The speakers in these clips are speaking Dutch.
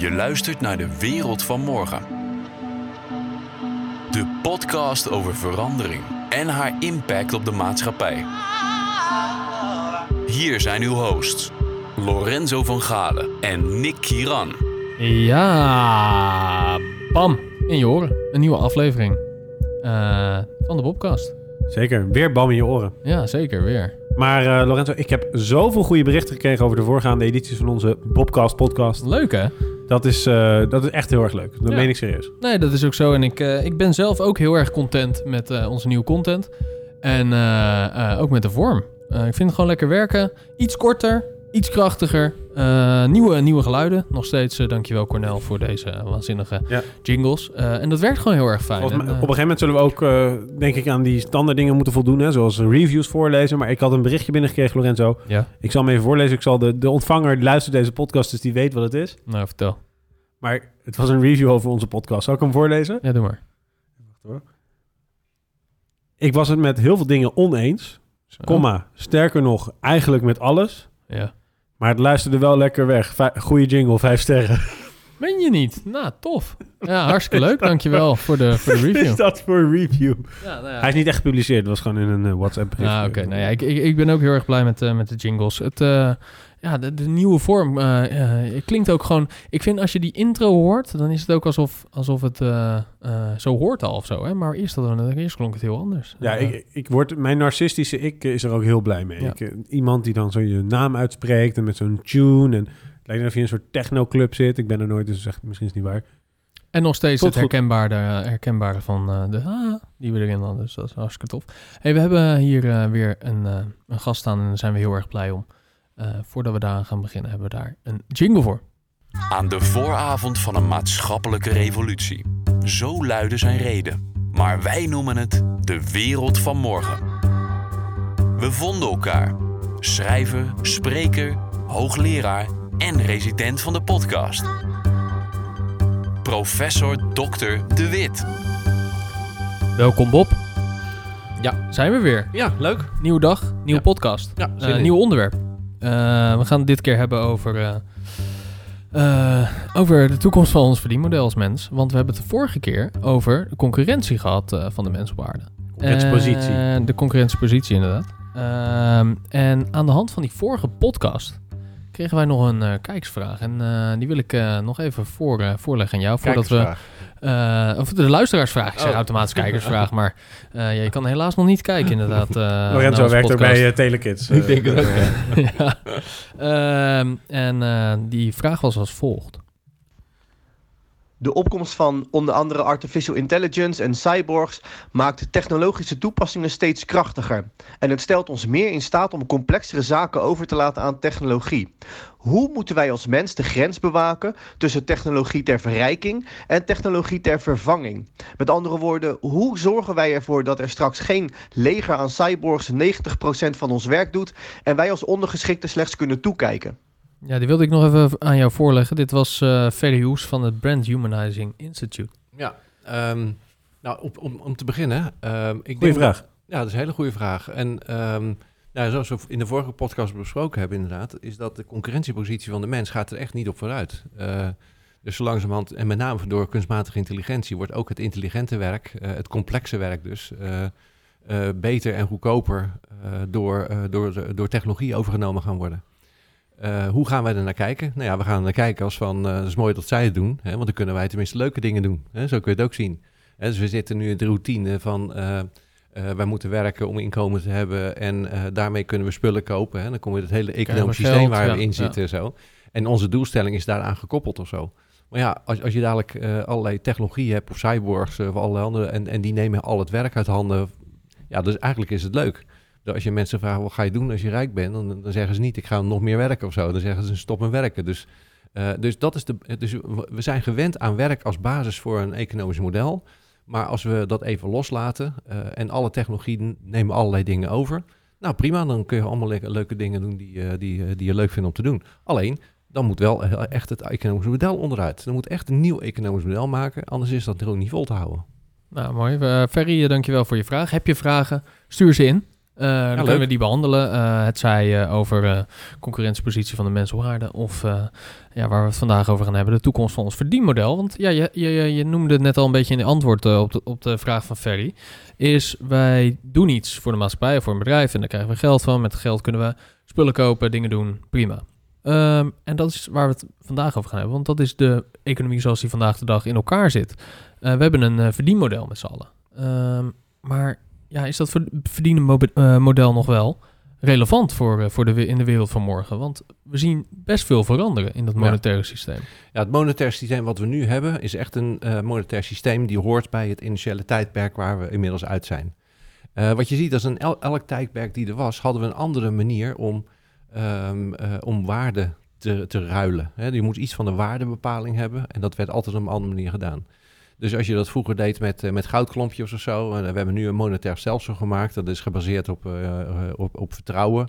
Je luistert naar de wereld van morgen. De podcast over verandering en haar impact op de maatschappij. Hier zijn uw hosts, Lorenzo van Galen en Nick Kieran. Ja, bam, in je oren. Een nieuwe aflevering eh, van de Bobcast. Zeker, weer bam in je oren. Ja, zeker, weer. Maar eh, Lorenzo, ik heb zoveel goede berichten gekregen over de voorgaande edities van onze Bobcast podcast. Leuk hè? Dat is, eh, dat is echt heel erg leuk. Dat Ja. meen ik serieus. Nee, dat is ook zo. En ik, eh, ik ben zelf ook heel erg content met eh, onze nieuwe content. En eh, eh, ook met de vorm. Eh, ik vind het gewoon lekker werken. Iets korter, iets krachtiger. Eh, nieuwe, nieuwe geluiden. Nog steeds eh, dankjewel Cornel voor deze waanzinnige Ja. jingles. Eh, en dat werkt gewoon heel erg fijn. Volgens mij- En, op een gegeven moment zullen we ook, eh, denk ik, aan die standaard dingen moeten voldoen. Hè, zoals reviews voorlezen. Maar ik had een berichtje binnengekregen, Lorenzo. ja, Ik zal hem even voorlezen. Ik zal de, de ontvanger die luistert deze podcast, dus die weet wat het is. nou vertel. Maar het was een review over onze podcast. Zal ik hem voorlezen? Ja, doe maar. Ik was het met heel veel dingen oneens. Zo. Komma, sterker nog, eigenlijk met alles. Ja. Maar het luisterde wel lekker weg. Vij- goeie jingle, vijf sterren. Meen je niet? Nou, tof. Ja, hartstikke leuk. Dankjewel voor de, voor de review. is dat voor een review? Ja, nou ja. Hij is niet echt gepubliceerd. Het was gewoon in een eh, WhatsApp. Ah, oké. Nou ja, ik, ik, ik ben ook heel erg blij met, eh, met de jingles. Het, eh, ja, de, de nieuwe vorm eh, eh, het klinkt ook gewoon... Ik vind als je die intro hoort, dan is het ook alsof, alsof het eh, zo hoort al of zo. Hè? Maar eerst, we- eerst klonk het heel anders. Ja, ik, ik word, mijn narcistische ik is er ook heel blij mee. Ja. Ik, iemand die dan zo je naam uitspreekt en met zo'n tune. En het lijkt alsof je in een soort technoclub zit. Ik ben er nooit, dus zeg, misschien is het niet waar. En nog steeds Tot het goed. herkenbare, herkenbare van de ah, die we erin hadden. Dus dat is hartstikke tof. Hey, we hebben hier weer een, een gast staan en daar zijn we heel erg blij om. Eh, voordat we daar gaan beginnen, hebben we daar een jingle voor. Aan de vooravond van een maatschappelijke revolutie. Zo luidde zijn reden. Maar wij noemen het de wereld van morgen. We vonden elkaar. Schrijver, spreker, hoogleraar en resident van de podcast. Professor Dr. De Wit. Welkom Bob. Ja, zijn we weer. Ja, leuk. Nieuwe dag, nieuwe Ja. podcast. Ja, Eh, nieuw onderwerp. Eh, we gaan het dit keer hebben over, eh, eh, over de toekomst van ons verdienmodel als mens. Want we hebben het de vorige keer over de concurrentie gehad eh, van de mens op aarde. Concurrentiepositie. De concurrentiepositie, inderdaad. Ehm, en aan de hand van die vorige podcast kregen wij nog een kijkersvraag. En die wil ik nog even voor, voorleggen aan jou. Voordat we, eh, of de luisteraarsvraag. Ik zeg Oh. automatisch kijkersvraag. maar ja, je kan helaas nog niet kijken, inderdaad. naar Lorenzo werkt ook bij Telekids. Ik denk het ook, ja. Ehm, en die vraag was als volgt. De opkomst van onder andere artificial intelligence en cyborgs maakt technologische toepassingen steeds krachtiger. En het stelt ons meer in staat om complexere zaken over te laten aan technologie. Hoe moeten wij als mens de grens bewaken tussen technologie ter verrijking en technologie ter vervanging? Met andere woorden, hoe zorgen wij ervoor dat er straks geen leger aan cyborgs 90% van ons werk doet en wij als ondergeschikten slechts kunnen toekijken? Ja, die wilde ik nog even aan jou voorleggen. Dit was eh Ferry Hoes van het Brand Humanizing Institute. Ja, ehm, nou, op, om, om te beginnen. ehm, ik Goeie denk vraag. dat- ja, dat is een hele goede vraag. En ehm, nou, zoals we in de vorige podcast besproken hebben inderdaad, is dat de concurrentiepositie van de mens gaat er echt niet op vooruit. Eh, dus zo langzamerhand, en met name door kunstmatige intelligentie, wordt ook het intelligente werk, eh, het complexe werk dus, eh, eh, beter en goedkoper eh, door, eh, door, door technologie overgenomen gaan worden. Eh, hoe gaan wij er naar kijken? Nou ja, we gaan er naar kijken als van, eh het is mooi dat zij het doen, hè, want dan kunnen wij tenminste leuke dingen doen. Hè, zo kun je het ook zien. Hè, dus we zitten nu in de routine van, eh, wij moeten werken om inkomen te hebben en daarmee kunnen we spullen kopen. Hè. Dan komen we het hele economisch geld, systeem waar ja, we in ja. zitten en zo. En onze doelstelling is daaraan gekoppeld of zo. Maar ja, als, als je dadelijk allerlei technologie hebt of cyborgs of allerlei andere en, en die nemen al het werk uit handen. Ja, dus eigenlijk is het leuk. Als je mensen vraagt, wat ga je doen als je rijk bent? Dan, dan zeggen ze niet, ik ga nog meer werken of zo. Dan zeggen ze, stop met werken. Dus, eh, dus, dat is de, dus we zijn gewend aan werk als basis voor een economisch model. Maar als we dat even loslaten eh, en alle technologie nemen allerlei dingen over. Nou prima, dan kun je allemaal le- leuke dingen doen die, eh, die, die je leuk vindt om te doen. Alleen, dan moet wel echt het economisch model onderuit. Dan moet echt een nieuw economisch model maken, anders is dat er ook niet vol te houden. Nou, mooi. Eh, Ferry, dankjewel voor je vraag. Heb je vragen? Stuur ze in. Dan leuk. kunnen we die behandelen. Eh, het zij eh, over concurrentiepositie van de mensenwaarde of eh, ja, waar we het vandaag over gaan hebben, de toekomst van ons verdienmodel. Want ja, je, je, je- noemde het net al een beetje in de antwoord op, de, op de vraag van Ferry. Is wij doen iets voor de maatschappij of voor een bedrijf en daar krijgen we geld van. Met geld kunnen we spullen kopen, dingen doen, prima. Ehm, en dat is waar we het vandaag over gaan hebben, want dat is de economie zoals die vandaag de dag in elkaar zit. We hebben een verdienmodel met z'n allen. Ehm, maar ja, is dat ver- verdienen eh, model nog wel relevant voor, eh, voor de, in de wereld van morgen? Want we zien best veel veranderen in dat Ja. monetaire systeem. Ja, het monetair systeem wat we nu hebben is echt een eh, monetair systeem die hoort bij het initiële tijdperk waar we inmiddels uit zijn. Wat je ziet, een el- elk tijdperk die er was, hadden we een andere manier om, ehm, eh, om waarde te, te ruilen. Je moet iets van de waardebepaling hebben en dat werd altijd op een andere manier gedaan. Dus als je dat vroeger deed met, eh, met goudklompjes of zo, en we hebben nu een monetair stelsel gemaakt, dat is gebaseerd op, eh, eh, op, op vertrouwen.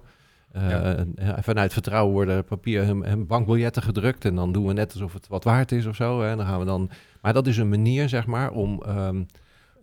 Eh, Ja. vanuit vertrouwen worden papier en, en bankbiljetten gedrukt. En dan doen we net alsof het wat waard is of zo. Hè. Dan gaan we dan... Maar dat is een manier, zeg maar, om, ehm,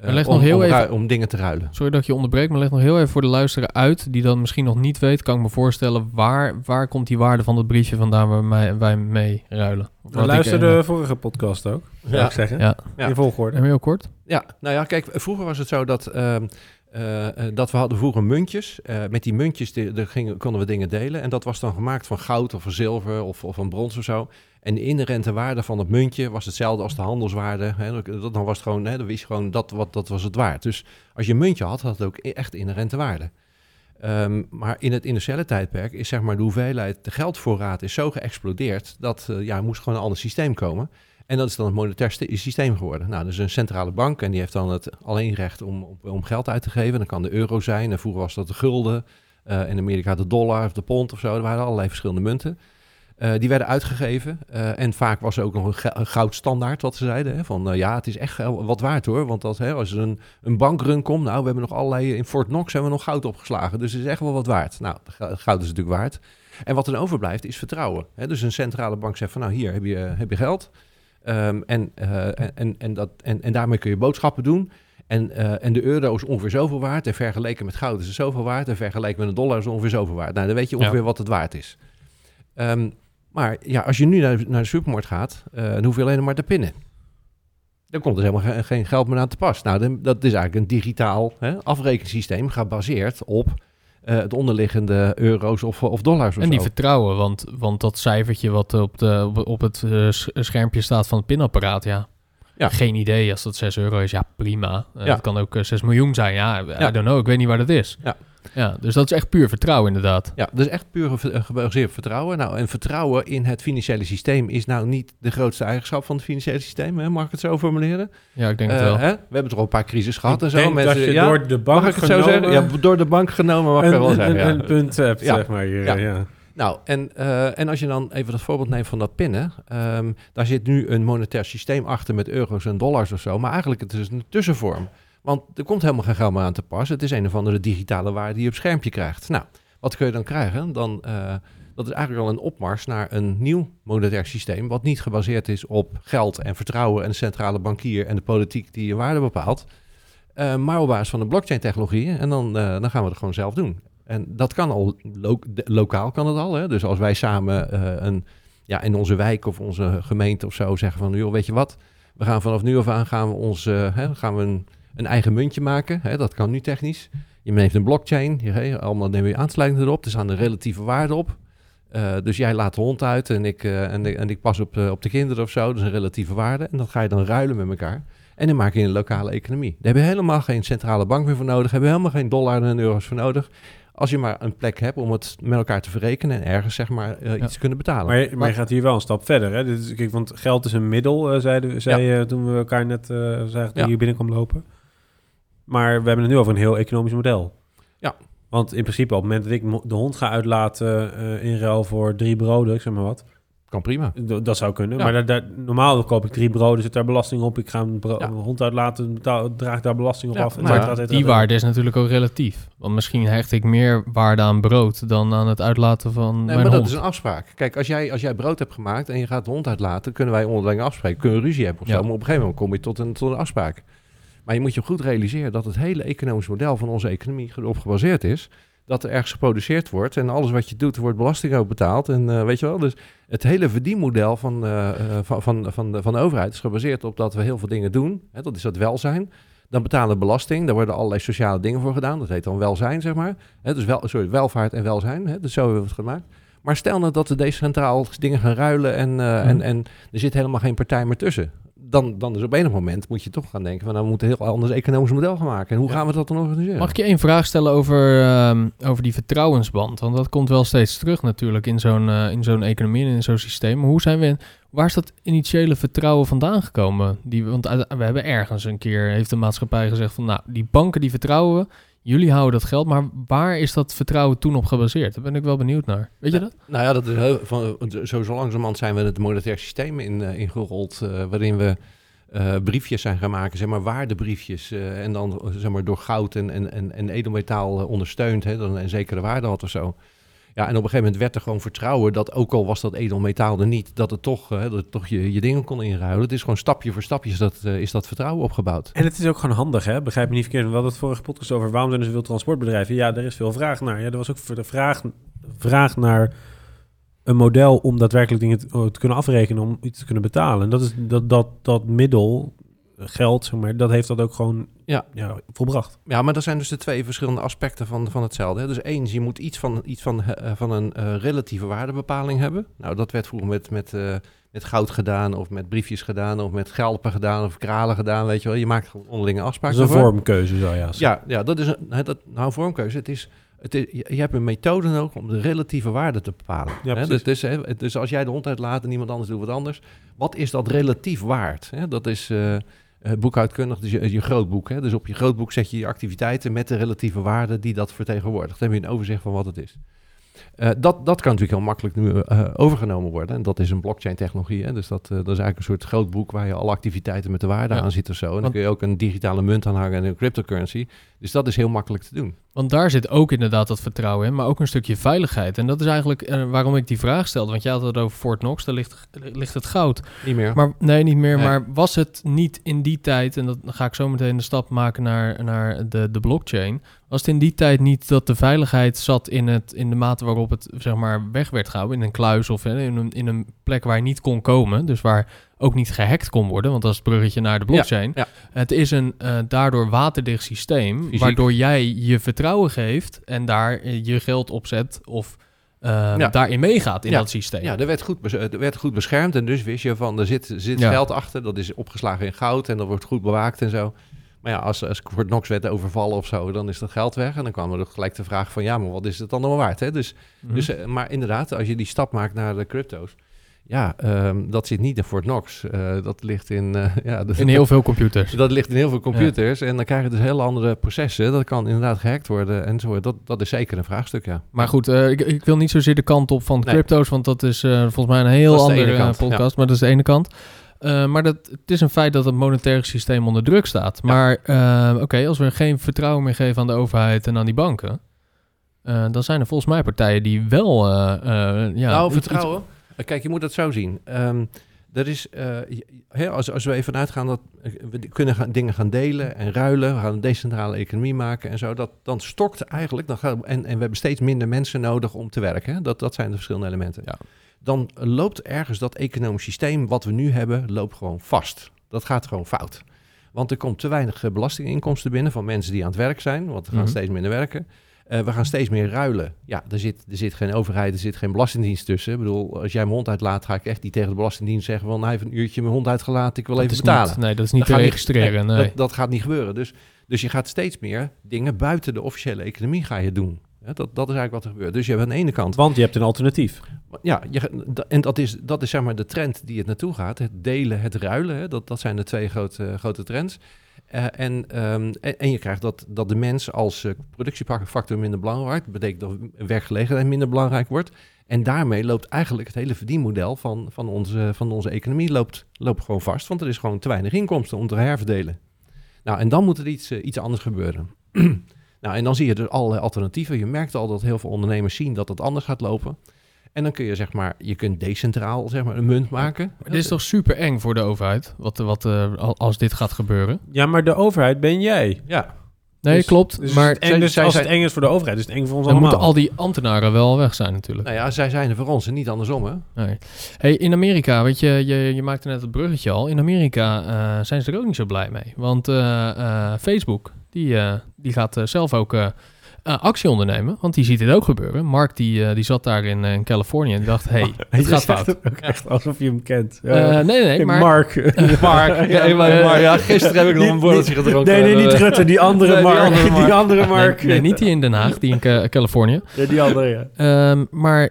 eh, leg om, nog heel om, even- om dingen te ruilen. Sorry dat ik je onderbreek, maar leg nog heel even voor de luisteraar uit, die dan misschien nog niet weet, kan ik me voorstellen, waar, waar komt die waarde van dat briefje vandaan waar wij, wij mee ruilen? We eh, de vorige podcast ook, zou Ja. ik zeggen. Ja, Ja. In volgorde. en heel kort. Ja, nou ja, kijk, vroeger was het zo dat, ehm, eh, eh, dat we hadden vroeger muntjes. Eh, met die muntjes die, daar gingen, konden we dingen delen. En dat was dan gemaakt van goud of van zilver of, of van brons of zo. En de inherente waarde van het muntje was hetzelfde als de handelswaarde. Dat, dan was het gewoon, wist je gewoon dat, wat, dat was het waard. Dus als je een muntje had, had het ook e- echt inherente waarde. Ehm, maar in het industriële tijdperk is zeg maar de hoeveelheid, de geldvoorraad is zo geëxplodeerd dat eh, ja, er moest gewoon een ander systeem komen. En dat is dan het monetair st- systeem geworden. Nou, dus een centrale bank en die heeft dan het alleen recht om, om, om geld uit te geven. Dan kan de euro zijn en vroeger was dat de gulden. Eh, in Amerika de dollar of de pond of zo. Er waren allerlei verschillende munten. Eh, die werden uitgegeven. Eh, en vaak was er ook nog een, een goudstandaard, wat ze zeiden. Hè, van eh, ja, het is echt wat waard hoor. Want dat, hè, als er een, een bankrun komt, nou, we hebben nog allerlei. In Fort Knox hebben we nog goud opgeslagen. Dus het is echt wel wat waard. Nou, goud is natuurlijk waard. En wat er overblijft, is vertrouwen. Hè, dus een centrale bank zegt van, nou, hier heb je, heb je geld. Ehm, en, en, en, dat, en, en daarmee kun je boodschappen doen. En, en de euro is ongeveer zoveel waard. En vergeleken met goud is het zoveel waard. En vergeleken met een dollar is het ongeveer zoveel waard. Nou, dan weet je Ja. ongeveer wat het waard is. Ehm, maar ja, als je nu naar, de- naar de supermarkt gaat, eh, dan hoef je alleen maar te pinnen. Dan komt er helemaal ge- geen geld meer aan te pas. Nou, dan- dat is eigenlijk een digitaal hè, afrekensysteem gebaseerd op eh, het onderliggende euro's of, of dollars of En die zo. vertrouwen, want, want dat cijfertje wat op, de, op, het eh, schermpje staat van het pinapparaat, ja. Ja. Geen idee, als dat 6 euro is, ja prima. Ja. Het kan ook eh, 6 miljoen zijn, ja, I Ja. don't know, ik weet niet waar dat is. Ja. Ja. Dus dat is echt puur vertrouwen inderdaad. Ja, dus echt puur ge- gebaseerd op vertrouwen. Nou, en vertrouwen in het financiële systeem is nou niet de grootste eigenschap van het financiële systeem. Hè? Mag ik het zo formuleren? Ja, ik denk het Eh, wel. hè? We hebben toch al een paar crisis gehad Ik en zo. denk Mensen, dat je ja, door de bank mag ik het zo genomen zeggen? Ja, door de bank genomen mag ik een, wel een, zeggen. een, ja. een punt hebt, Ja. zeg maar. Hier, Ja. ja. Nou, en, eh, en als je dan even dat voorbeeld neemt van dat pinnen. ehm, daar zit nu een monetair systeem achter met euro's en dollars of zo. Maar eigenlijk het is een tussenvorm. Want er komt helemaal geen geld meer aan te pas. Het is een of andere digitale waarde die je op schermpje krijgt. Nou, wat kun je dan krijgen? Dan, eh, dat is eigenlijk al een opmars naar een nieuw monetair systeem... wat niet gebaseerd is op geld en vertrouwen... en de centrale bankier en de politiek die je waarde bepaalt... eh, maar op basis van de blockchain-technologieën. En dan, eh, dan gaan we het gewoon zelf doen. En dat kan al, lokaal kan het al. Hè? Dus als wij samen een, ja, in onze wijk of onze gemeente of zo zeggen van... joh, weet je wat, we gaan vanaf nu af aan gaan we, ons, hè, gaan we een, een eigen muntje maken. Hè? Dat kan nu technisch. Je neemt een blockchain, je, hè, allemaal neem je aansluiting erop. Er staan de relatieve waarden op. Eh, dus jij laat de hond uit en ik, eh, en, ik- en ik pas op, eh, op de kinderen of zo. Dat is een relatieve waarde. En dat ga je dan ruilen met elkaar. En dan maak je een lokale economie. Daar heb je helemaal geen centrale bank meer voor nodig. Daar heb je helemaal geen dollar en euro's voor nodig. Als je maar een plek hebt om het met elkaar te verrekenen en ergens zeg maar iets te kunnen betalen. Maar, je, maar je gaat hier wel een stap verder. Hè? Dit is, kijk, want geld is een middel, eh, zeiden, zei je toen we elkaar net eh zagen Ja. je hier binnenkwam lopen. Maar we hebben het nu over een heel economisch model. Ja. Want in principe op het moment dat ik de hond ga uitlaten eh, in ruil voor drie broden, ik zeg maar wat. kan prima. Dat zou kunnen. Ja. Maar daar, daar, normaal koop ik drie broden, zit daar belasting op. Ik ga een, Ja. hond uitlaten, betaal, draag ik daar belasting op Ja, af. maar Die waarde is natuurlijk ook relatief. Want misschien hecht ik meer waarde aan brood dan aan het uitlaten van Nee, mijn maar hond. dat is een afspraak. Kijk, als jij, als jij brood hebt gemaakt en je gaat de hond uitlaten, kunnen wij onderling afspreken. Kunnen we ruzie hebben of Ja. zo. Maar op een gegeven moment kom je tot een, tot een afspraak. Maar je moet je goed realiseren dat het hele economisch model van onze economie erop gebaseerd is dat er ergens geproduceerd wordt. En alles wat je doet, wordt belasting ook betaald. En eh, weet je wel, dus het hele verdienmodel van, eh, eh, van, van, van, de, van de overheid is gebaseerd op dat we heel veel dingen doen. Hè, dat is dat welzijn. Dan betalen we belasting. Daar worden allerlei sociale dingen voor gedaan. Dat heet dan welzijn, zeg maar. Hè, dus wel, sorry, welvaart en welzijn. Hè, dus zo hebben we het gemaakt. Maar stel nou dat we decentraal dingen gaan ruilen en, en, en er zit helemaal geen partij meer tussen. Dan, dan is op enig moment moet je toch gaan denken van nou we moeten een heel anders economisch model gaan maken. En hoe Ja. gaan we dat dan organiseren? Mag ik je één vraag stellen over, ehm, over die vertrouwensband? Want dat komt wel steeds terug natuurlijk in zo'n eh, in zo'n economie en in zo'n systeem. Maar hoe zijn we, waar is dat initiële vertrouwen vandaan gekomen? Die, want uit- we hebben ergens een keer, heeft de maatschappij gezegd van nou, die banken die vertrouwen we, jullie houden dat geld. Maar waar is dat vertrouwen toen op gebaseerd? Daar ben ik wel benieuwd naar. Weet je dat? Nou ja, dat is heel, van, zo, zo langzamerhand zijn we het monetair systeem in, eh, ingerold, eh, waarin we eh, briefjes zijn gaan maken, zeg maar waardebriefjes, en dan zeg maar door goud en, en, en, en edelmetaal ondersteund, hè, dat een zekere waarde had of zo. Ja, en op een gegeven moment werd er gewoon vertrouwen dat ook al was dat edelmetaal er niet, dat het toch, eh, dat toch je, je dingen kon inruilen. Het is gewoon stapje voor stapje dat, eh, is dat vertrouwen opgebouwd. En het is ook gewoon handig, hè? Begrijp me niet verkeerd. We hadden het vorige podcast over waarom zijn er zoveel transportbedrijven. Ja, er is veel vraag naar. Ja, er was ook voor de vraag, vraag naar een model om daadwerkelijk dingen te, te kunnen afrekenen, om iets te kunnen betalen. En dat is dat, dat, dat middel, geld, zeg maar, dat heeft dat ook gewoon Ja. Ja, volbracht. Ja, maar dat zijn dus de twee verschillende aspecten van, van hetzelfde. Hè. Dus eens, je moet iets van, iets van, eh, van een eh, relatieve waardebepaling hebben. Nou, dat werd vroeger met, met, eh, met goud gedaan, of met briefjes gedaan, of met schelpen gedaan, of kralen gedaan, weet je wel. Je maakt gewoon onderlinge Dat afspraken. is een vormkeuze, zo ja. Ja, ja, dat is een, dat, nou, vormkeuze. Het is, het is, je hebt een methode nodig om de relatieve waarde te bepalen. Ja, hè? Dus, dus, hè, dus als jij de hond uitlaat en iemand anders doet wat anders, wat is dat relatief waard? Hè? Dat is eh, boekhoudkundig, dus je, je grootboek. Hè? Dus op je grootboek zet je je activiteiten met de relatieve waarde die dat vertegenwoordigt. Dan heb je een overzicht van wat het is. Eh, dat, dat kan natuurlijk heel makkelijk nu eh, overgenomen worden. En dat is een blockchain-technologie. Hè? Dus dat, eh, dat is eigenlijk een soort groot boek waar je alle activiteiten met de waarde Ja. aan zit of zo. En dan Want- kun je ook een digitale munt aanhangen en een cryptocurrency. Dus dat is heel makkelijk te doen. Want daar zit ook inderdaad dat vertrouwen in, maar ook een stukje veiligheid. En dat is eigenlijk eh, waarom ik die vraag stelde. Want jij had het over Fort Knox, daar ligt, ligt het goud. Niet meer. Maar nee, niet meer. Nee. Maar was het niet in die tijd, en dat dan ga ik zo meteen de stap maken naar, naar de, de blockchain. Was het in die tijd niet dat de veiligheid zat in, het, in de mate waarop het zeg maar weg werd gehouden? In een kluis of in een, in een plek waar je niet kon komen. Dus waar ook niet gehackt kon worden, want dat is het bruggetje naar de blockchain. ja. Het is een eh, daardoor waterdicht systeem, Fysiek. waardoor jij je vertrouwen geeft en daar eh, je geld op zet of eh, Ja. daarin meegaat in dat systeem. Ja, er werd, goed er werd goed beschermd en dus wist je van, er zit, zit geld achter, dat is opgeslagen in goud en dat wordt goed bewaakt en zo. Maar ja, als, als Fort Knox werd overvallen of zo, dan is dat geld weg. En dan kwam er ook gelijk de vraag van, ja, maar wat is het dan nog waard? Hè? Dus, Mhm. dus, eh, maar inderdaad, als je die stap maakt naar de crypto's, ja, ehm, dat zit niet in Fort Knox. Eh, dat ligt in, eh, ja, dat, in heel veel computers. dat ligt in heel veel computers en dan krijg je dus hele andere processen. Dat kan inderdaad gehackt worden en zo. Dat, dat is zeker een vraagstuk, ja. Maar goed, ik, ik wil niet zozeer de kant op van Nee. crypto's, want dat is volgens mij een heel andere kant, podcast, maar dat is de ene kant. Eh, maar dat, het is een feit dat het monetaire systeem onder druk staat. Ja. Maar eh, oké, als we geen vertrouwen meer geven aan de overheid en aan die banken, eh, dan zijn er volgens mij partijen die wel... ja, nou, vertrouwen. Kijk, je moet het zo zien. Ehm, er is, als, als we even uitgaan dat we kunnen gaan, dingen gaan delen en ruilen, we gaan een decentrale economie maken en zo, dat, dan stokt eigenlijk, dan gaat, en, en we hebben steeds minder mensen nodig om te werken. Hè? Dat, dat zijn de verschillende elementen. Ja. Dan loopt ergens dat economisch systeem wat we nu hebben, loopt gewoon vast. Dat gaat gewoon fout. Want er komt te weinig eh, belastinginkomsten binnen van mensen die aan het werk zijn, want we gaan Mhm. steeds minder werken. Eh, we gaan steeds meer ruilen. Ja, er zit, er zit geen overheid, er zit geen belastingdienst tussen. Ik bedoel, als jij mijn hond uitlaat, ga ik echt niet tegen de belastingdienst zeggen van hij heeft een uurtje mijn hond uitgelaten, ik wil dat even betalen. Niet, nee, dat is niet Dat te registreren. Nee, Dat, dat gaat niet gebeuren. Dus, dus je gaat steeds meer dingen buiten de officiële economie ga je doen. Dat, dat is eigenlijk wat er gebeurt. Dus je hebt aan de ene kant Want je hebt een alternatief. ja, je, en dat is, dat is zeg maar de trend die het naartoe gaat. Het delen, het ruilen. Hè? Dat, dat zijn de twee grote, grote trends. Eh, en, ehm, en, en je krijgt dat, dat de mens als eh, productiefactor minder belangrijk wordt. Dat betekent dat werkgelegenheid minder belangrijk wordt. En daarmee loopt eigenlijk het hele verdienmodel van, van, onze, van onze economie loopt, loopt gewoon vast. Want er is gewoon te weinig inkomsten om te herverdelen. Nou, en dan moet er iets, eh, iets anders gebeuren. nou, en dan zie je dus allerlei alternatieven. Je merkt al dat heel veel ondernemers zien dat het anders gaat lopen. En dan kun je zeg maar, je kunt decentraal zeg maar een munt maken. Maar dit is toch super eng voor de overheid, wat, wat, eh, al- als dit gaat gebeuren? Ja, maar de overheid ben jij. Ja, Nee, Dus- klopt. Dus maar en dus zij als het eng is voor de overheid, is het eng voor ons dan allemaal. moeten al die ambtenaren wel weg zijn natuurlijk. Nou ja, zij zijn er voor ons en niet andersom, hè? Nee. Hey, in Amerika, weet je, je, je maakte net het bruggetje al. In Amerika eh, zijn ze er ook niet zo blij mee. Want eh, eh, Facebook, die, die gaat zelf ook actie ondernemen. Want die ziet dit ook gebeuren. Mark, die, eh, die zat daar in, eh, in Californië en dacht, hey, het gaat fout. het ook echt alsof je hem kent. Eh, nee, nee, maar... Mark. Mark, ja, maar, maar ja, gisteren heb ik nog een borreltje gedronken. Nee, nee, niet Eh, Rutte, die andere Nee, die Mark. andere Mark. Die andere Nee, Mark. nee, niet die in Den Haag, die in Ca- Californië. Ja, die andere, ja. Ehm, maar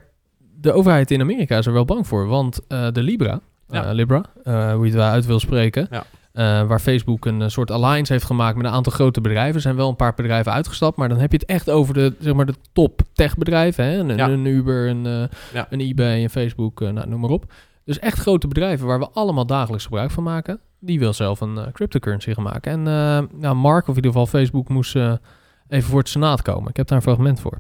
de overheid in Amerika is er wel bang voor. Want eh, de Libra, Ja. eh, Libra, eh, hoe je het wel uit wil spreken... Ja. Eh, waar Facebook een eh, soort alliance heeft gemaakt met een aantal grote bedrijven. Er zijn wel een paar bedrijven uitgestapt, maar dan heb je het echt over de, zeg maar, de top techbedrijven. Hè? Een, Ja. een Uber, een, eh, Ja. een eBay, een Facebook, nou, noem maar op. Dus echt grote bedrijven waar we allemaal dagelijks gebruik van maken. Die wil zelf een cryptocurrency gaan maken. En eh, nou, Mark, of in ieder geval Facebook, moest eh, even voor het senaat komen. Ik heb daar een fragment voor.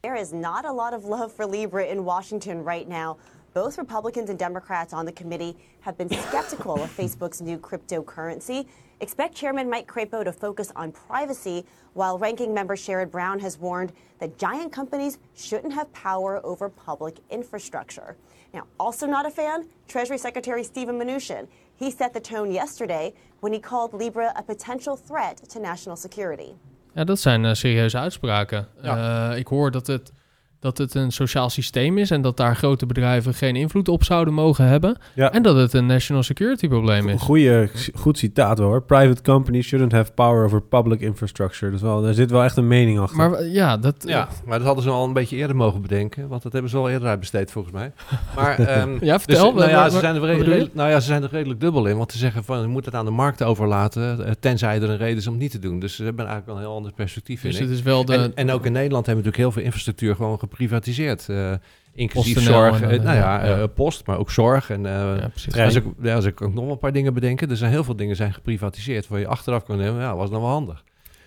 There is not a lot of love for Libra in Washington right now. Both Republicans and Democrats on the committee have been skeptical of Facebook's new cryptocurrency. Expect Chairman Mike Crapo to focus on privacy, while Ranking Member Sherrod Brown has warned that giant companies shouldn't have power over public infrastructure. Now, also not a fan, Treasury Secretary Steven Mnuchin. He set the tone yesterday when he called Libra a potential threat to national security. Ja, dat zijn eh, serieuze uitspraken. Ja. Eh, ik hoor dat het, dat het een sociaal systeem is en dat daar grote bedrijven geen invloed op zouden mogen hebben. Ja. En dat het een national security probleem is. Goeie, goed citaat hoor. Private companies shouldn't have power over public infrastructure. Dus wel, daar zit wel echt een mening achter. Maar w- ja, dat, Ja, maar dat hadden ze al een beetje eerder mogen bedenken. Want dat hebben ze al eerder uitbesteed volgens mij. Maar, ehm, Ja, vertel. Dus, nou, ja, Wat- ze zijn er redelijk, nou ja, ze zijn er redelijk dubbel in. Want ze zeggen van, je moet het aan de markt overlaten. eh, Tenzij er een reden is om het niet te doen. Dus ze hebben eigenlijk wel een heel ander perspectief in. dus het is wel de... En, en ook in Nederland hebben we natuurlijk heel veel infrastructuur gewoon geprivatiseerd. eh, inclusief PostNL zorg, en, eh, eh, nou ja, ja. eh, post, maar ook zorg. En, eh, ja, als, ik, ja, als ik ook nog een paar dingen bedenken. Er zijn heel veel dingen zijn geprivatiseerd. Waar je achteraf kan nemen, ja, was dan wel handig.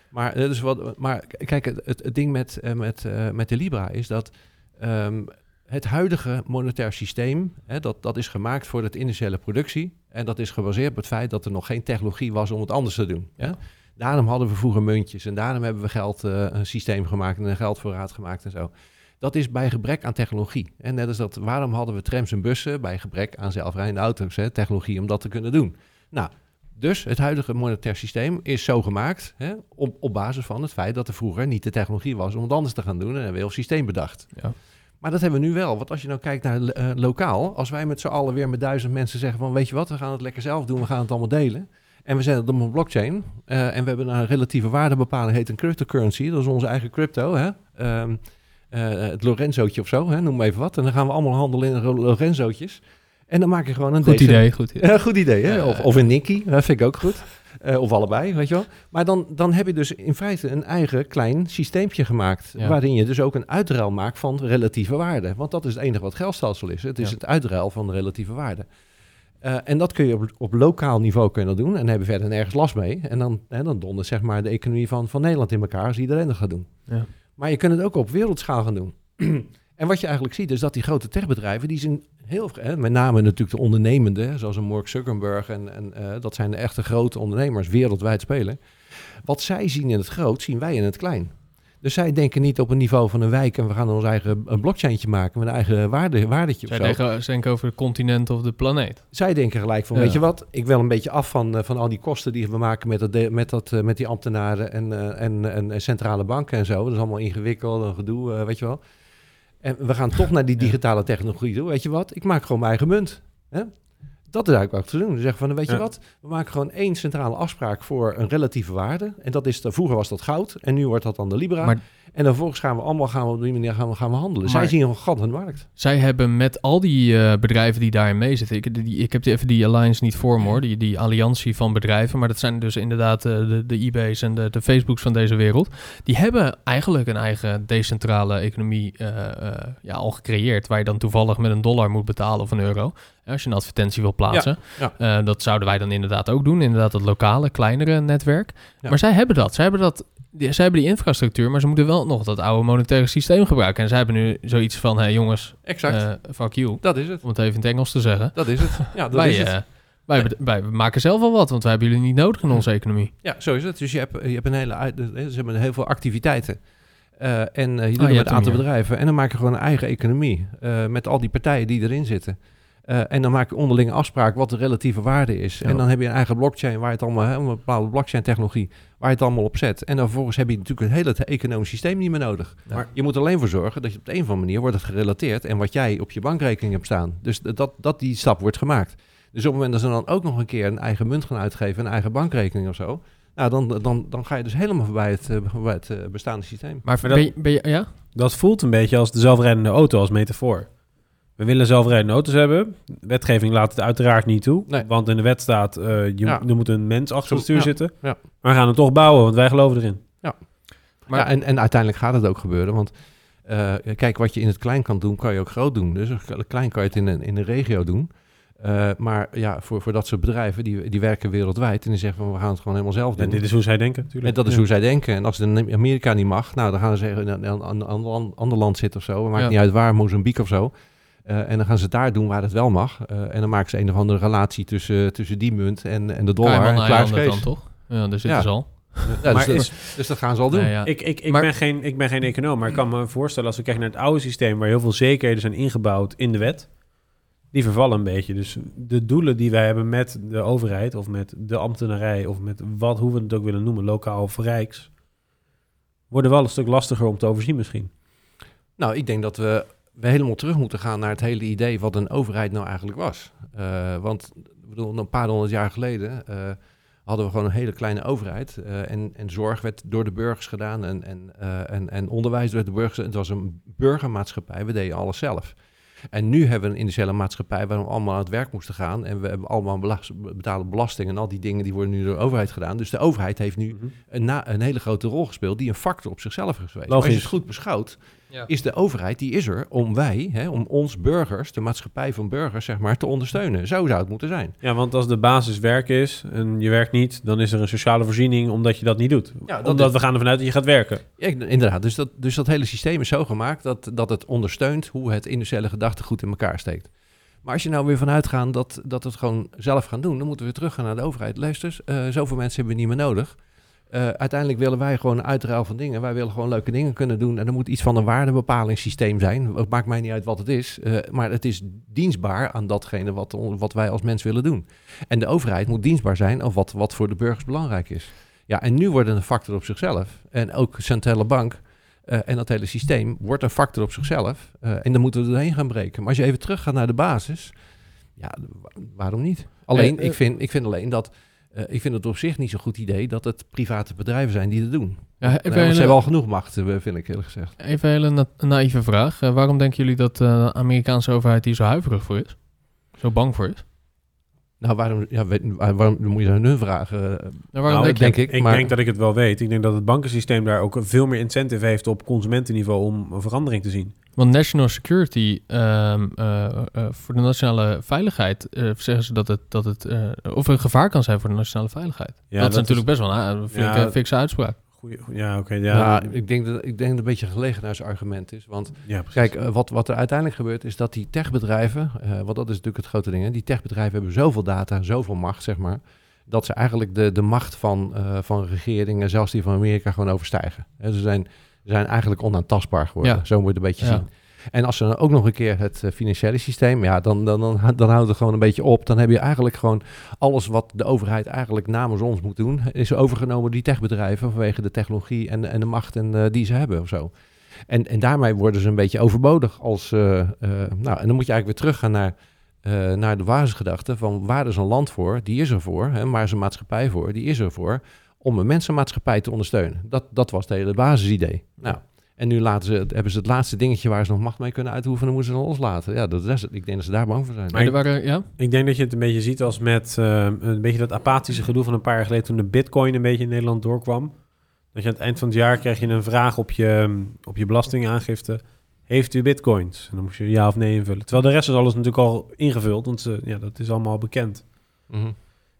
Maar, eh, dus wat, maar kijk, het, het, ding met, eh, met, eh, met de Libra is dat ehm, het huidige monetair systeem, hè, dat, dat is gemaakt voor de initiële productie. En dat is gebaseerd op het feit dat er nog geen technologie was om het anders te doen. Hè? Daarom hadden we vroeger muntjes en daarom hebben we geld, eh, een systeem gemaakt en een geldvoorraad gemaakt en zo. Dat is bij gebrek aan technologie. En net als dat, waarom hadden we trams en bussen bij gebrek aan zelfrijdende auto's, hè, technologie om dat te kunnen doen. Nou, dus het huidige monetair systeem is zo gemaakt hè, op, op basis van het feit dat er vroeger niet de technologie was om het anders te gaan doen en hebben we een heel systeem bedacht. Ja. Maar dat hebben we nu wel. Want als je nou kijkt naar eh, lokaal, als wij met z'n allen weer met duizend mensen zeggen van weet je wat, we gaan het lekker zelf doen, we gaan het allemaal delen. En we zetten het op een blockchain. eh, en we hebben een relatieve waardebepaling, heet een cryptocurrency. Dat is onze eigen crypto. Hè? Ehm, eh, het Lorenzootje of zo, hè? noem maar even wat. En dan gaan we allemaal handelen in Lorenzootjes. En dan maak je gewoon een Goed decent- idee, goed idee. goed idee, hè? Of, of een Nicky, dat vind ik ook goed. Eh, of allebei, weet je wel. Maar dan, dan heb je dus in feite een eigen klein systeempje gemaakt. Ja. Waarin je dus ook een uitruil maakt van relatieve waarde. Want dat is het enige wat geldstelsel is. Het is Ja. het uitruil van de relatieve waarde. Eh, en dat kun je op, op lokaal niveau kunnen doen. En hebben verder nergens last mee. En dan, dan dondert zeg maar de economie van, van Nederland in elkaar als iedereen dat gaat doen. Ja. Maar je kunt het ook op wereldschaal gaan doen. en wat je eigenlijk ziet is dat die grote techbedrijven, die zijn heel, hè, met name natuurlijk de ondernemende, zoals een Mark Zuckerberg en, en eh, dat zijn de echte grote ondernemers wereldwijd spelen. Wat zij zien in het groot, zien wij in het klein. Dus zij denken niet op een niveau van een wijk en we gaan ons eigen een blockchaintje maken met een eigen waarde, waardetje Zij denken, ze denken over het continent of de planeet. Zij denken gelijk van, Ja. weet je wat, ik wil een beetje af van, eh, van al die kosten die we maken met, dat, met, dat, eh, met die ambtenaren en, eh, en, en, en centrale banken en zo. Dat is allemaal ingewikkeld en gedoe, eh, weet je wel. En we gaan toch naar die digitale technologie toe. Weet je wat, ik maak gewoon mijn eigen munt. Hè? Dat is eigenlijk wat te doen. Ze zeggen van, weet je Ja. wat, we maken gewoon één centrale afspraak voor een relatieve waarde. En dat is, de, vroeger was dat goud en nu wordt dat dan de Libra. Maar- en dan vervolgens gaan we allemaal gaan we op die manier gaan we, gaan we handelen. Maar- Zij zien een gat in de markt. Zij hebben met al die eh, bedrijven die daarin meezitten... Ik, die, ik heb die, even die alliance niet voor me hoor, die, die alliantie van bedrijven... maar dat zijn dus inderdaad eh, de, de eBay's en de, de Facebooks van deze wereld. Die hebben eigenlijk een eigen decentrale economie eh, ja, al gecreëerd... waar je dan toevallig met een dollar moet betalen of een euro... als je een advertentie wil plaatsen. ja. Dat zouden wij dan inderdaad ook doen. Inderdaad het lokale, kleinere netwerk. Ja. Maar zij hebben dat. Zij hebben dat... Die, zij hebben die infrastructuur, maar ze moeten wel nog dat oude monetaire systeem gebruiken. En zij hebben nu zoiets van, hé hey jongens, Exact. eh, fuck you. dat is het. Om het even in het Engels te zeggen. Dat is het. Ja, dat wij, is het. eh, Wij, maken zelf wel wat, want wij hebben jullie niet nodig in onze economie. Ja, zo is het. Dus je hebt, je hebt een hele, uit- ze hebben heel veel activiteiten. Eh, en eh, je doet het met hebt een aantal bedrijven. En dan maak je gewoon een eigen economie. eh, met al die partijen die erin zitten. Eh, en dan maak je onderlinge afspraak wat de relatieve waarde is. Ja. En dan heb je een eigen blockchain waar je het allemaal, hè, een bepaalde blockchain technologie, waar je het allemaal op zet. En dan vervolgens heb je natuurlijk het hele economisch systeem niet meer nodig. Ja. Maar je moet er alleen voor zorgen dat je op de een of andere manier wordt het gerelateerd en wat jij op je bankrekening hebt staan. Dus dat, dat die stap wordt gemaakt. Dus op het moment dat ze dan ook nog een keer een eigen munt gaan uitgeven, een eigen bankrekening of zo, nou, dan, dan, dan ga je dus helemaal voorbij het, eh, voorbij het eh, bestaande systeem. Maar, ben, je, ben je- ja? Dat voelt een beetje als de zelfrijdende auto als metafoor. We willen zelfrijdende auto's hebben. De wetgeving laat het uiteraard niet toe. Nee. Want in de wet staat, eh, je, Ja. er moet een mens achter het stuur Ja. zitten. Ja. Maar we gaan het toch bouwen, want wij geloven erin. Maar- ja, en, en uiteindelijk gaat het ook gebeuren. Want eh, kijk, wat je in het klein kan doen, kan je ook groot doen. Dus klein kan je het in een, in een regio doen. Eh, maar ja, voor, voor dat soort bedrijven, die, die werken wereldwijd. En die zeggen van, we gaan het gewoon helemaal zelf doen. dit is hoe zij denken, en natuurlijk. dat is Ja. hoe zij denken. En als het in Amerika niet mag, nou, dan gaan ze zeggen in een, een, een ander, ander land zitten of zo. Maakt Ja. niet uit waar, Mozambique of zo. Eh, en dan gaan ze het daar doen waar het wel mag. Eh, en dan maken ze een of andere relatie tussen, tussen die munt en, en de dollar. En klaar Cayman-eilanden Kees. dan toch? Ja, daar zitten Ja. ze al. Ja, Maar dus, is- dat, dus dat gaan ze al doen. Ja. Ik, ik, ik, Maar- ben geen, ik ben geen econoom, maar ik kan me voorstellen als we kijken naar het oude systeem, waar heel veel zekerheden zijn ingebouwd in de wet, die vervallen een beetje. Dus de doelen die wij hebben met de overheid, of met de ambtenarij, of met wat, hoe we het ook willen noemen, lokaal of rijks, worden wel een stuk lastiger om te overzien misschien. Nou, ik denk dat we, we helemaal terug moeten gaan naar het hele idee wat een overheid nou eigenlijk was. Eh, want bedoel, een paar honderd jaar geleden eh, hadden we gewoon een hele kleine overheid. eh, en, en zorg werd door de burgers gedaan en, en, en, en onderwijs werd door de burgers. Het was een burgermaatschappij, we deden alles zelf. En nu hebben we een industriële maatschappij waar we allemaal aan het werk moesten gaan. En we hebben allemaal belas- betalen belasting en al die dingen die worden nu door de overheid gedaan. Dus de overheid heeft nu een, na, een hele grote rol gespeeld die een factor op zichzelf is geweest. Als je het goed beschouwt, Ja. is de overheid, die is er om wij, hè, om ons burgers, de maatschappij van burgers, zeg maar, te ondersteunen. Zo zou het moeten zijn. Ja, want als de basis werk is en je werkt niet, dan is er een sociale voorziening omdat je dat niet doet. Ja, dat omdat is- we gaan ervan uit dat je gaat werken. Ja, inderdaad, dus dat, dus dat hele systeem is zo gemaakt dat, dat het ondersteunt hoe het industriële gedachtegoed in elkaar steekt. Maar als je nou weer vanuit gaat dat, dat we het gewoon zelf gaan doen, dan moeten we weer terug gaan naar de overheid. Luister, eh zoveel mensen hebben we niet meer nodig. Eh, uiteindelijk willen wij gewoon een uitruil van dingen. Wij willen gewoon leuke dingen kunnen doen. En er moet iets van een waardebepalingssysteem zijn. Het maakt mij niet uit wat het is. eh, maar het is dienstbaar aan datgene wat, wat wij als mens willen doen. En de overheid moet dienstbaar zijn aan wat, wat voor de burgers belangrijk is. Ja, en nu wordt het een factor op zichzelf. En ook centrale bank eh, en dat hele systeem wordt een factor op zichzelf. En dan moeten we erheen gaan breken. Maar als je even terug gaat naar de basis, ja, wa- waarom niet? Alleen, ik, vind, ik vind alleen dat, eh, ik vind het op zich niet zo'n goed idee dat het private bedrijven zijn die het doen. Ja, want ze hebben al genoeg macht, eh, vind ik eerlijk gezegd. even een hele na- naïeve vraag. Eh, waarom denken jullie dat eh, de Amerikaanse overheid hier zo huiverig voor is? Zo bang voor is? Nou, waarom, ja, weet- waarom moet je aan hun vragen? Nou, waarom Nou, denk ik. Ik maar, denk dat ik het wel weet. Ik denk dat het bankensysteem daar ook veel meer incentive heeft op consumentenniveau om een verandering te zien. Want national security, ehm, eh, eh, voor de nationale veiligheid, eh, zeggen ze dat het, dat het eh, of een gevaar kan zijn voor de nationale veiligheid. Ja, dat, is natuurlijk best wel een, een flinke, Ja. fikse uitspraak. Goeie, ja, oké. ja, ja, ik, denk dat, ik denk dat het een beetje een gelegenheidsargument is. Want ja. Kijk, eh, wat, wat er uiteindelijk gebeurt is dat die techbedrijven, eh want dat is natuurlijk het grote ding, hè, die techbedrijven hebben zoveel data, zoveel macht, zeg maar, dat ze eigenlijk de, de macht van, eh, van regeringen, zelfs die van Amerika, gewoon overstijgen. Hè, ze, zijn, zijn eigenlijk onaantastbaar geworden, Ja. zo moet je het een beetje zien. En als ze dan ook nog een keer het eh, financiële systeem, ja, dan, dan, dan, dan houdt het gewoon een beetje op. Dan heb je eigenlijk gewoon alles wat de overheid eigenlijk namens ons moet doen, is overgenomen door die techbedrijven vanwege de technologie en, en de macht en, eh, die ze hebben of zo. En, en daarmee worden ze een beetje overbodig als. eh, nou, en dan moet je eigenlijk weer teruggaan naar, naar de basisgedachte van waar is een land voor? Die is er voor. Hè, waar is een maatschappij voor? Die is er voor om een mensenmaatschappij te ondersteunen. Dat, dat was het hele basisidee. Nou, en nu laten ze, het- hebben ze het laatste dingetje waar ze nog macht mee kunnen uitoefenen, moeten ze dan loslaten. Ja, dat is het. Ik denk dat ze daar bang voor zijn. Maar er waren, ja? Ik denk dat je het een beetje ziet als met eh, een beetje dat apathische gedoe van een paar jaar geleden toen de bitcoin een beetje in Nederland doorkwam. Dat je aan het eind van het jaar krijg je een vraag op je, op je belastingaangifte. Heeft u bitcoins? En dan moest je ja of nee invullen. Terwijl de rest is alles natuurlijk al ingevuld, want ze, ja, dat is allemaal bekend. Mhm.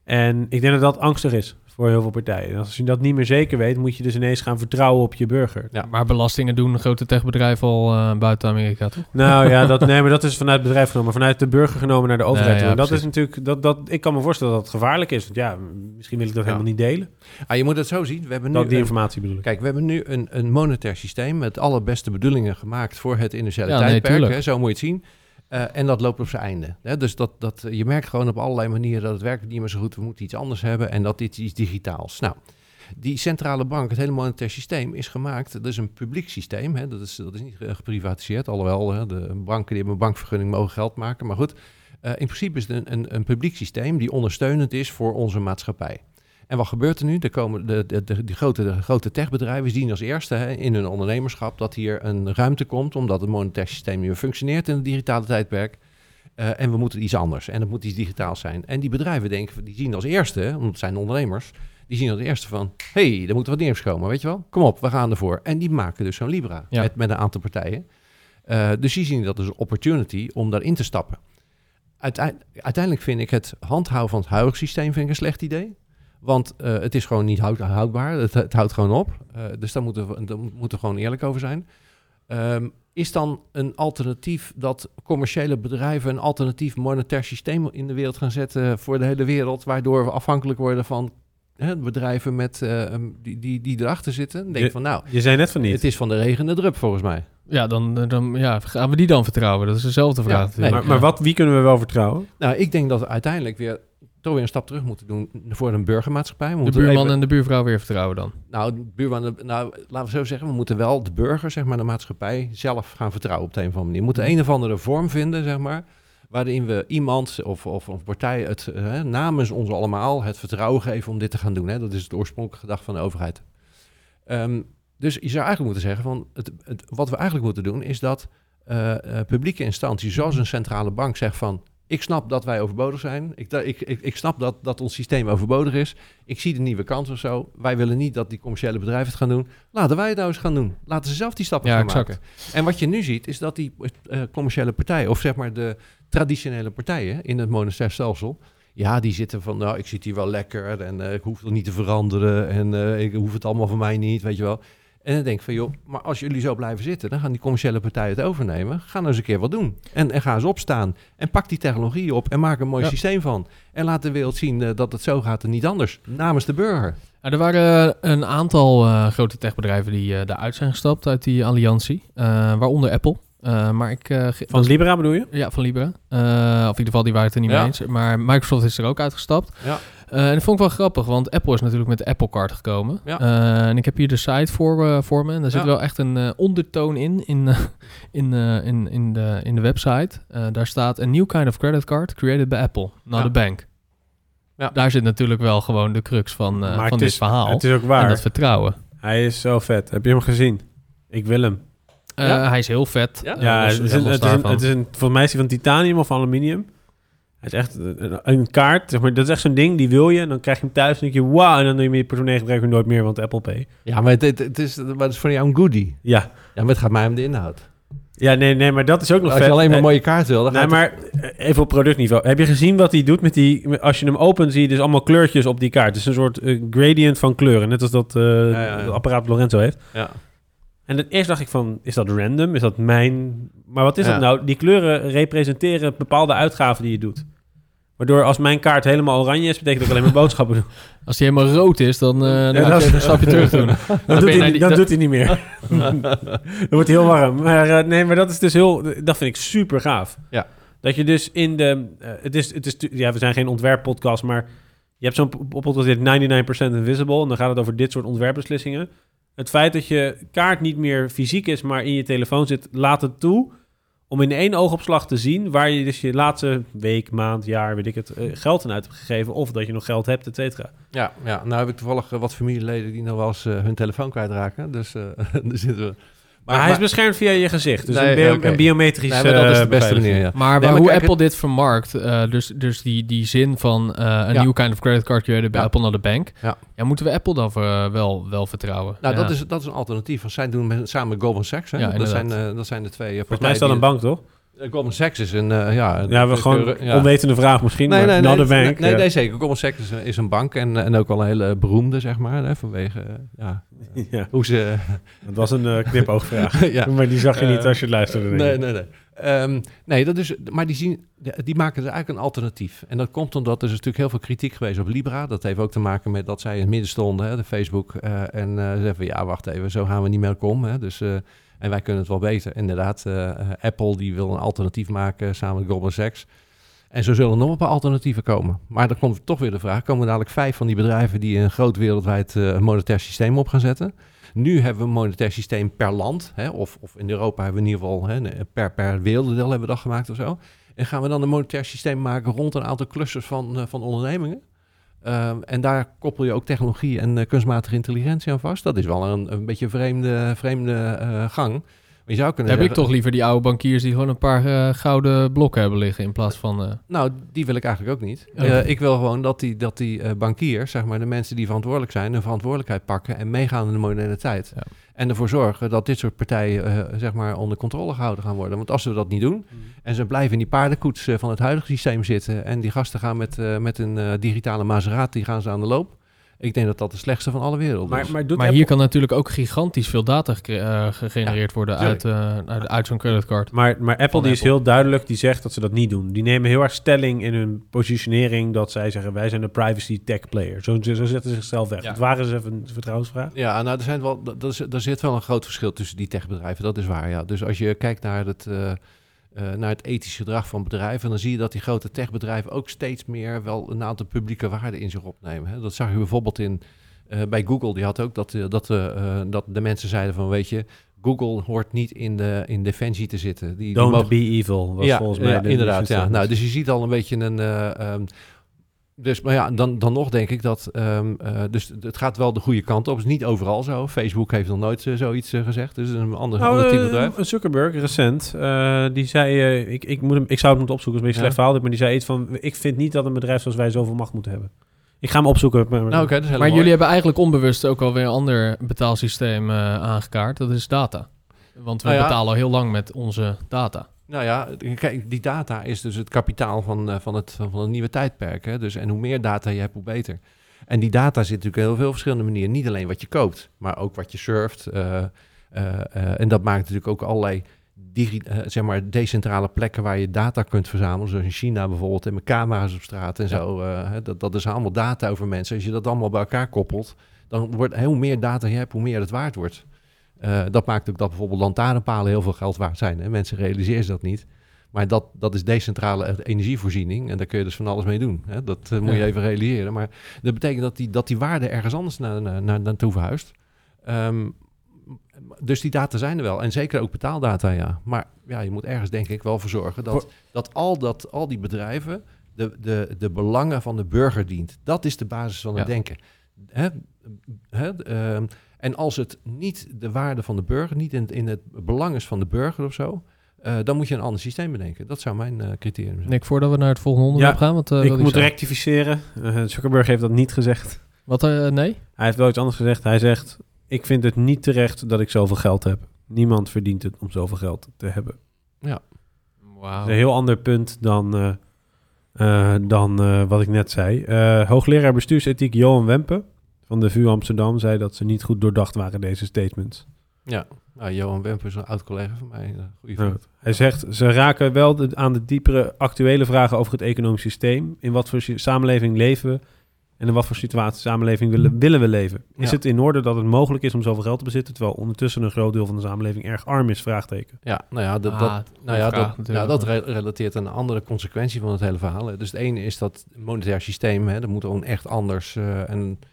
En ik denk dat dat angstig is voor heel veel partijen. En als je dat niet meer zeker weet, moet je dus ineens gaan vertrouwen op je burger. Ja. Maar belastingen doen grote techbedrijven al eh, buiten Amerika, toch? Nou ja, dat, nee, maar dat is vanuit het bedrijf genomen. Maar vanuit de burger genomen naar de overheid. Nee, ja, dat is natuurlijk, dat, dat, ik kan me voorstellen dat het gevaarlijk is. Want ja, misschien wil ik dat Ja. helemaal niet delen. Ah, je moet het zo zien. We hebben nu Dat, die informatie bedoel ik. Kijk, we hebben nu een, een monetair systeem met alle beste bedoelingen gemaakt voor het Ja, nee, tijdperk. hè, zo moet je het zien. Eh, en dat loopt op zijn einde. Hè? Dus dat, dat, je merkt gewoon op allerlei manieren dat het werkt niet meer zo goed. We moeten iets anders hebben en dat dit iets digitaals. Nou, die centrale bank, het hele monetair systeem, is gemaakt. Dat is een publiek systeem. Hè? Dat, is, dat is niet ge- geprivatiseerd. Alhoewel, hè, de banken die hebben een bankvergunning mogen geld maken. Maar goed, eh, in principe is het een, een, een publiek systeem die ondersteunend is voor onze maatschappij. En wat gebeurt er nu? Er komen de, de, de, grote, de grote techbedrijven zien als eerste hè, in hun ondernemerschap dat hier een ruimte komt, omdat het monetair systeem nu functioneert in het digitale tijdperk. Eh, en we moeten iets anders. En het moet iets digitaals zijn. En die bedrijven denken, die zien als eerste, want het zijn ondernemers, die zien als eerste van, hé, hey, er moet wat nieuws komen, weet je wel? Kom op, we gaan ervoor. En die maken dus zo'n Libra Ja. met, met een aantal partijen. Eh, dus die zien dat als een opportunity om daarin te stappen. Uiteindelijk, uiteindelijk vind ik het handhaven van het huidige systeem vind ik een slecht idee. Want eh, het is gewoon niet houd- houdbaar. Het, het houdt gewoon op. Eh, dus daar moeten, we, daar moeten we gewoon eerlijk over zijn. Ehm, is dan een alternatief dat commerciële bedrijven een alternatief monetair systeem in de wereld gaan zetten voor de hele wereld, waardoor we afhankelijk worden van hè, bedrijven met, eh, die, die, die erachter zitten? Dan denk Je- van nou, Je zei net van niet. het is van de regen de drup volgens mij. Ja, dan, dan ja, gaan we die dan vertrouwen? Dat is dezelfde vraag. Ja, maar maar wat, wie kunnen we wel vertrouwen? Nou, ik denk dat uiteindelijk weer toch weer een stap terug moeten doen voor een burgermaatschappij. We De buurman even- en de buurvrouw weer vertrouwen dan. Nou, de buurman, nou, laten we zo zeggen, we moeten wel de burger, zeg maar, de maatschappij zelf gaan vertrouwen op de een of andere manier. We moeten een of andere vorm vinden, zeg maar, waarin we iemand of, of, of partij het, eh, namens ons allemaal het vertrouwen geven om dit te gaan doen. Hè. Dat is het oorspronkelijke gedachte van de overheid. Ehm, dus je zou eigenlijk moeten zeggen, van het, het, wat we eigenlijk moeten doen, is dat eh, eh, publieke instanties, zoals een centrale bank, zegt van, ik snap dat wij overbodig zijn. Ik, ik, ik, ik snap dat, dat ons systeem overbodig is. Ik zie de nieuwe kans of zo. Wij willen niet dat die commerciële bedrijven het gaan doen. Laten wij het nou eens gaan doen. Laten ze zelf die stappen Ja, gaan exact. maken. En wat je nu ziet, is dat die eh, commerciële partijen, of zeg maar de traditionele partijen in het monetair stelsel, ja, die zitten van, nou, ik zit hier wel lekker en eh, ik hoef het niet te veranderen en eh, ik hoef het allemaal van mij niet, weet je wel. En dan denk ik van, joh, maar als jullie zo blijven zitten, dan gaan die commerciële partijen het overnemen. Ga nou eens een keer wat doen. En, en ga eens opstaan. En pak die technologie op en maak een mooi Ja. systeem van. En laat de wereld zien eh, dat het zo gaat en niet anders. Namens de burger. Nou, er waren een aantal eh, grote techbedrijven die eh daaruit zijn gestapt uit die alliantie. eh, waaronder Apple. Eh, maar ik, eh, Van Libra bedoel je? Ja, van Libra. Eh, of in ieder geval, die waren het er niet Ja. mee eens. Maar Microsoft is er ook uitgestapt. Ja. Eh, en dat vond ik wel grappig, want Apple is natuurlijk met de Apple Card gekomen. Ja. Eh, en ik heb hier de site voor, eh, voor me. En daar zit Ja. wel echt een eh, ondertoon in, in, eh, in, eh, in, in, de, in de website. Eh, daar staat een new kind of credit card created by Apple, not Ja. a bank. Ja. Daar zit natuurlijk wel gewoon de crux van, eh, maar van het dit is, verhaal. Het is ook en waar. dat vertrouwen. Hij is zo vet. Heb je hem gezien? Ik wil hem. Eh, Ja? Hij is heel vet. Ja? Het, is een, het, is een, het is een, volgens mij is hij van titanium of aluminium. Hij is echt een, kaart. Zeg maar, dat is echt zo'n ding, die wil je. En dan krijg je hem thuis en denk je, wauw. En dan neem je je portemonnee gebruik je nooit meer, want Apple Pay. Ja, maar het, het, het is, maar het is voor jou een goodie. Ja. Ja, maar het gaat mij om de inhoud. Ja, nee, nee, maar dat is ook nog Als vet. je alleen maar een Eh, mooie kaart wil, dan Nee, gaat maar eh, even op productniveau. Heb je gezien wat hij doet met die... Als je hem opent, zie je dus allemaal kleurtjes op die kaart. Het is een soort eh, gradient van kleuren. Net als dat, eh, ja, ja. dat apparaat Lorenzo heeft. het- Ja. En dan eerst dacht ik van, is dat random? Is dat mijn... Maar wat is Ja. dat nou? Die kleuren representeren bepaalde uitgaven die je doet. Waardoor als mijn kaart helemaal oranje is, betekent dat ik alleen maar boodschappen doe. Als hij helemaal rood is, dan, eh dan Ja, moet je even een stapje terug doen. Dan, doet hij, die- dan doet hij niet meer. dan wordt hij heel warm. Maar eh, nee, maar dat is dus heel... Dat vind ik super gaaf. Ja. Dat je dus in de... eh, het is, het is, ja, we zijn geen ontwerppodcast, maar... Je hebt zo'n po- podcast die heet 99% Invisible. En dan gaat het over dit soort ontwerpbeslissingen. Het feit dat je kaart niet meer fysiek is, maar in je telefoon zit, laat het toe om in één oogopslag te zien waar je dus je laatste week, maand, jaar, weet ik het, eh, geld aan uit hebt gegeven. Of dat je nog geld hebt, et cetera. Ja, ja, nou heb ik toevallig eh, wat familieleden die nog wel eens eh, hun telefoon kwijtraken. Dus daar zitten we. Maar, hij is beschermd via je gezicht. Dus Nee, een, bio- oké. een biometrische Nee, maar dat is de eh, beste beveiliging. manier, ja. Maar, Nee, maar maar hoe Apple dit vermarkt, eh, dus, dus die, die zin van eh, een Ja. new kind of credit card created by Ja. Apple, not a bank. Ja. Ja, moeten we Apple dan eh, wel, wel vertrouwen? Nou, ja. dat, is, dat is een alternatief. Want zij doen met, samen met Goldman Sachs. Hè? Ja, dat, zijn, eh, dat zijn de twee eh, Volgens mij is dat een bank, toch? Eh, Goldman Sachs is een, eh, ja... Ja, we gewoon ja. onwetende vraag misschien, Nee, nee, nee, bank. nee, nee, nee, zeker. Goldman Sachs is, is een bank en, en ook wel een hele beroemde, zeg maar, hè, vanwege eh, ja, Ja, hoe ze... het was een eh, knipoogvraag. ja. Maar die zag je niet Eh, als je het luisterde. Nee, nee, nee. Ehm, nee, dat is, maar die, zien, die maken dus eigenlijk een alternatief. En dat komt omdat er is natuurlijk heel veel kritiek geweest op Libra. Dat heeft ook te maken met dat zij in het midden stonden, hè, de Facebook. eh, en eh, ze zeggen van, ja, wacht even, zo gaan we niet meer om. Hè, dus, eh, en wij kunnen het wel beter. Inderdaad, eh, eh, Apple die wil een alternatief maken samen met Goldman Sachs. En zo zullen er nog een paar alternatieven komen. Maar dan komt toch weer de vraag, komen dadelijk vijf van die bedrijven die een groot wereldwijd eh, monetair systeem op gaan zetten? Nu hebben we een monetair systeem per land. Hè, of, of in Europa hebben we in ieder geval hè, per, per werelddeel hebben we dat gemaakt of zo. En gaan we dan een monetair systeem maken rond een aantal clusters van, van ondernemingen? Ehm, en daar koppel je ook technologie en eh, kunstmatige intelligentie aan vast. Dat is wel een, een beetje een vreemde, vreemde eh, gang. Maar je zou kunnen heb ik toch liever die oude bankiers die gewoon een paar eh, gouden blokken hebben liggen in plaats van... Nou, die wil ik eigenlijk ook niet. Eh, ik wil gewoon dat die, dat die bankiers, zeg maar, de mensen die verantwoordelijk zijn, hun verantwoordelijkheid pakken en meegaan in de moderne tijd. Ja. En ervoor zorgen dat dit soort partijen, eh, zeg maar, onder controle gehouden gaan worden. Want als we dat niet doen en ze blijven in die paardenkoets eh, van het huidige systeem zitten en die gasten gaan met, eh, met een eh, digitale Maserati gaan ze aan de loop. Ik denk dat dat de slechtste van alle werelden Maar, is. maar maar Apple- hier kan natuurlijk ook gigantisch veel data eh, gegenereerd worden uit, eh, uit, uit zo'n creditcard. Maar, maar Apple die is heel duidelijk, die zegt dat ze dat niet doen. Die nemen heel erg stelling in hun positionering dat zij zeggen wij zijn de privacy tech player. Zo, zo zetten ze zichzelf weg. Ja. Het waren ze even een vertrouwensvraag. Ja, nou, er, zijn wel, dat is, er zit wel een groot verschil tussen die techbedrijven, dat is waar, ja. Dus als je kijkt naar het, eh, eh, naar het ethisch gedrag van bedrijven, dan zie je dat die grote techbedrijven ook steeds meer wel een aantal publieke waarden in zich opnemen. Hè. Dat zag je bijvoorbeeld in, eh, bij Google, die had ook dat, eh, dat, dat de mensen zeiden van, weet je, Google hoort niet in, de, in defensie te zitten. Die, die Don't mogen- be evil was ja, volgens mij ja, inderdaad. Ja. Nou, dus je ziet al een beetje een. eh, ehm, dus, maar ja, dan, dan nog denk ik dat. ehm, eh, dus het gaat wel de goede kant op. Het is niet overal zo. Facebook heeft nog nooit eh, zoiets eh, gezegd. Dus het is een ander, Nou, ander type bedrijf. Zuckerberg, recent, eh, die zei, ik, ik, moet hem, ik zou het moeten opzoeken, het is een beetje Ja. slecht verhaal, maar die zei iets van, ik vind niet dat een bedrijf zoals wij zoveel macht moeten hebben. Ik ga hem opzoeken. Maar, Nou, dat Maar mooi. jullie hebben eigenlijk onbewust ook alweer een ander betaalsysteem aangekaart. Dat is data. Want we Nou ja. betalen al heel lang met onze data. Nou ja, kijk, die data is dus het kapitaal van, eh, van, het, van het nieuwe tijdperk. Hè? Dus, en hoe meer data je hebt, hoe beter. En die data zit natuurlijk op heel veel verschillende manieren. Niet alleen wat je koopt, maar ook wat je surft. eh, eh, en dat maakt natuurlijk ook allerlei zeg maar decentrale plekken waar je data kunt verzamelen. Zoals in China bijvoorbeeld, en met camera's op straat en zo. dat, dat is allemaal data over mensen. Als je dat allemaal bij elkaar koppelt, dan wordt hoe meer data je hebt, hoe meer het waard wordt. Eh, dat maakt ook dat bijvoorbeeld lantaarnpalen heel veel geld waard zijn. Hè? Mensen realiseren zich dat niet. Maar dat, dat is decentrale e- energievoorziening. En daar kun je dus van alles mee doen. Hè? Dat eh, moet je even realiseren. Maar dat betekent dat die, dat die waarde ergens anders naar, naar, naar, naartoe verhuist. Ehm, dus die data zijn er wel. En zeker ook betaaldata, ja. Maar ja, je moet ergens denk ik wel voor zorgen dat, dat, al, dat al die bedrijven de, de, de belangen van de burger dient. Dat is de basis van het Ja. denken. Hè? Hè? Ehm, en als het niet de waarde van de burger, niet in, in het belang is van de burger of zo, eh, dan moet je een ander systeem bedenken. Dat zou mijn eh, criterium zijn. Nick, voordat we naar het volgende onderwerp Ja, gaan, wat eh, ik moet zeggen? rectificeren. Zuckerberg heeft dat niet gezegd. Wat, eh, nee? Hij heeft wel iets anders gezegd. Hij zegt, ik vind het niet terecht dat ik zoveel geld heb. Niemand verdient het om zoveel geld te hebben. Wauw. Dat is een heel ander punt dan, eh, eh, dan eh, wat ik net zei. Eh, hoogleraar bestuursethiek Johan Wempe van de VU Amsterdam zei dat ze niet goed doordacht waren, deze statements. Ja, nou, Johan Wemper is een oud collega van mij. Een goede Nou, vriend. hij zegt, ze raken wel de- aan de diepere actuele vragen over het economisch systeem. In wat voor samenleving leven we en in wat voor situatie samenleving willen, willen we leven? Is Ja. het in orde dat het mogelijk is om zoveel geld te bezitten, terwijl ondertussen een groot deel van de samenleving erg arm is? Vraagteken. Ja, nou ja, dat, Ah, dat, nou ja, vraag dat, nou, dat re- relateert aan een andere consequentie van het hele verhaal. Dus het ene is dat monetair systeem, hè, dat moet gewoon echt anders. eh, en eh,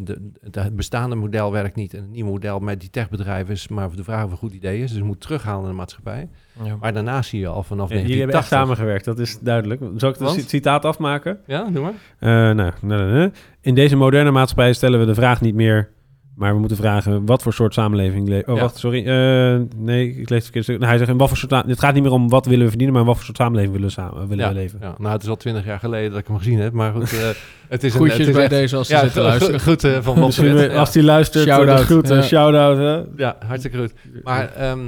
de, de- het bestaande model werkt niet. En het nieuwe model met die techbedrijven is maar de vraag of een goed idee is. Dus het moet terughalen naar de maatschappij. Ja. Maar daarna zie je al vanaf Ja, jullie hebben echt 1980... samengewerkt, dat is duidelijk. Zal ik het citaat afmaken? Ja, doe maar. Eh, nou, nee, nee, nee. In deze moderne maatschappij stellen we de vraag niet meer, maar we moeten vragen wat voor soort samenleving. le- oh, Ja. wacht, sorry. Eh, nee, ik lees het verkeerd. Nou, hij zegt in wat voor soort. Het gaat niet meer om wat willen we verdienen, maar wat voor soort samenleving willen we, samen, willen Ja, we leven. ja, nou, het is al twintig jaar geleden dat ik hem gezien heb. Maar goed, eh, het is een... Het is bij echt- deze als ze ja, zitten luisteren. goed eh, van als hij luistert, Shout-out. Groeten, ja. shout-out. hè. Ja, hartstikke goed. Maar, ehm,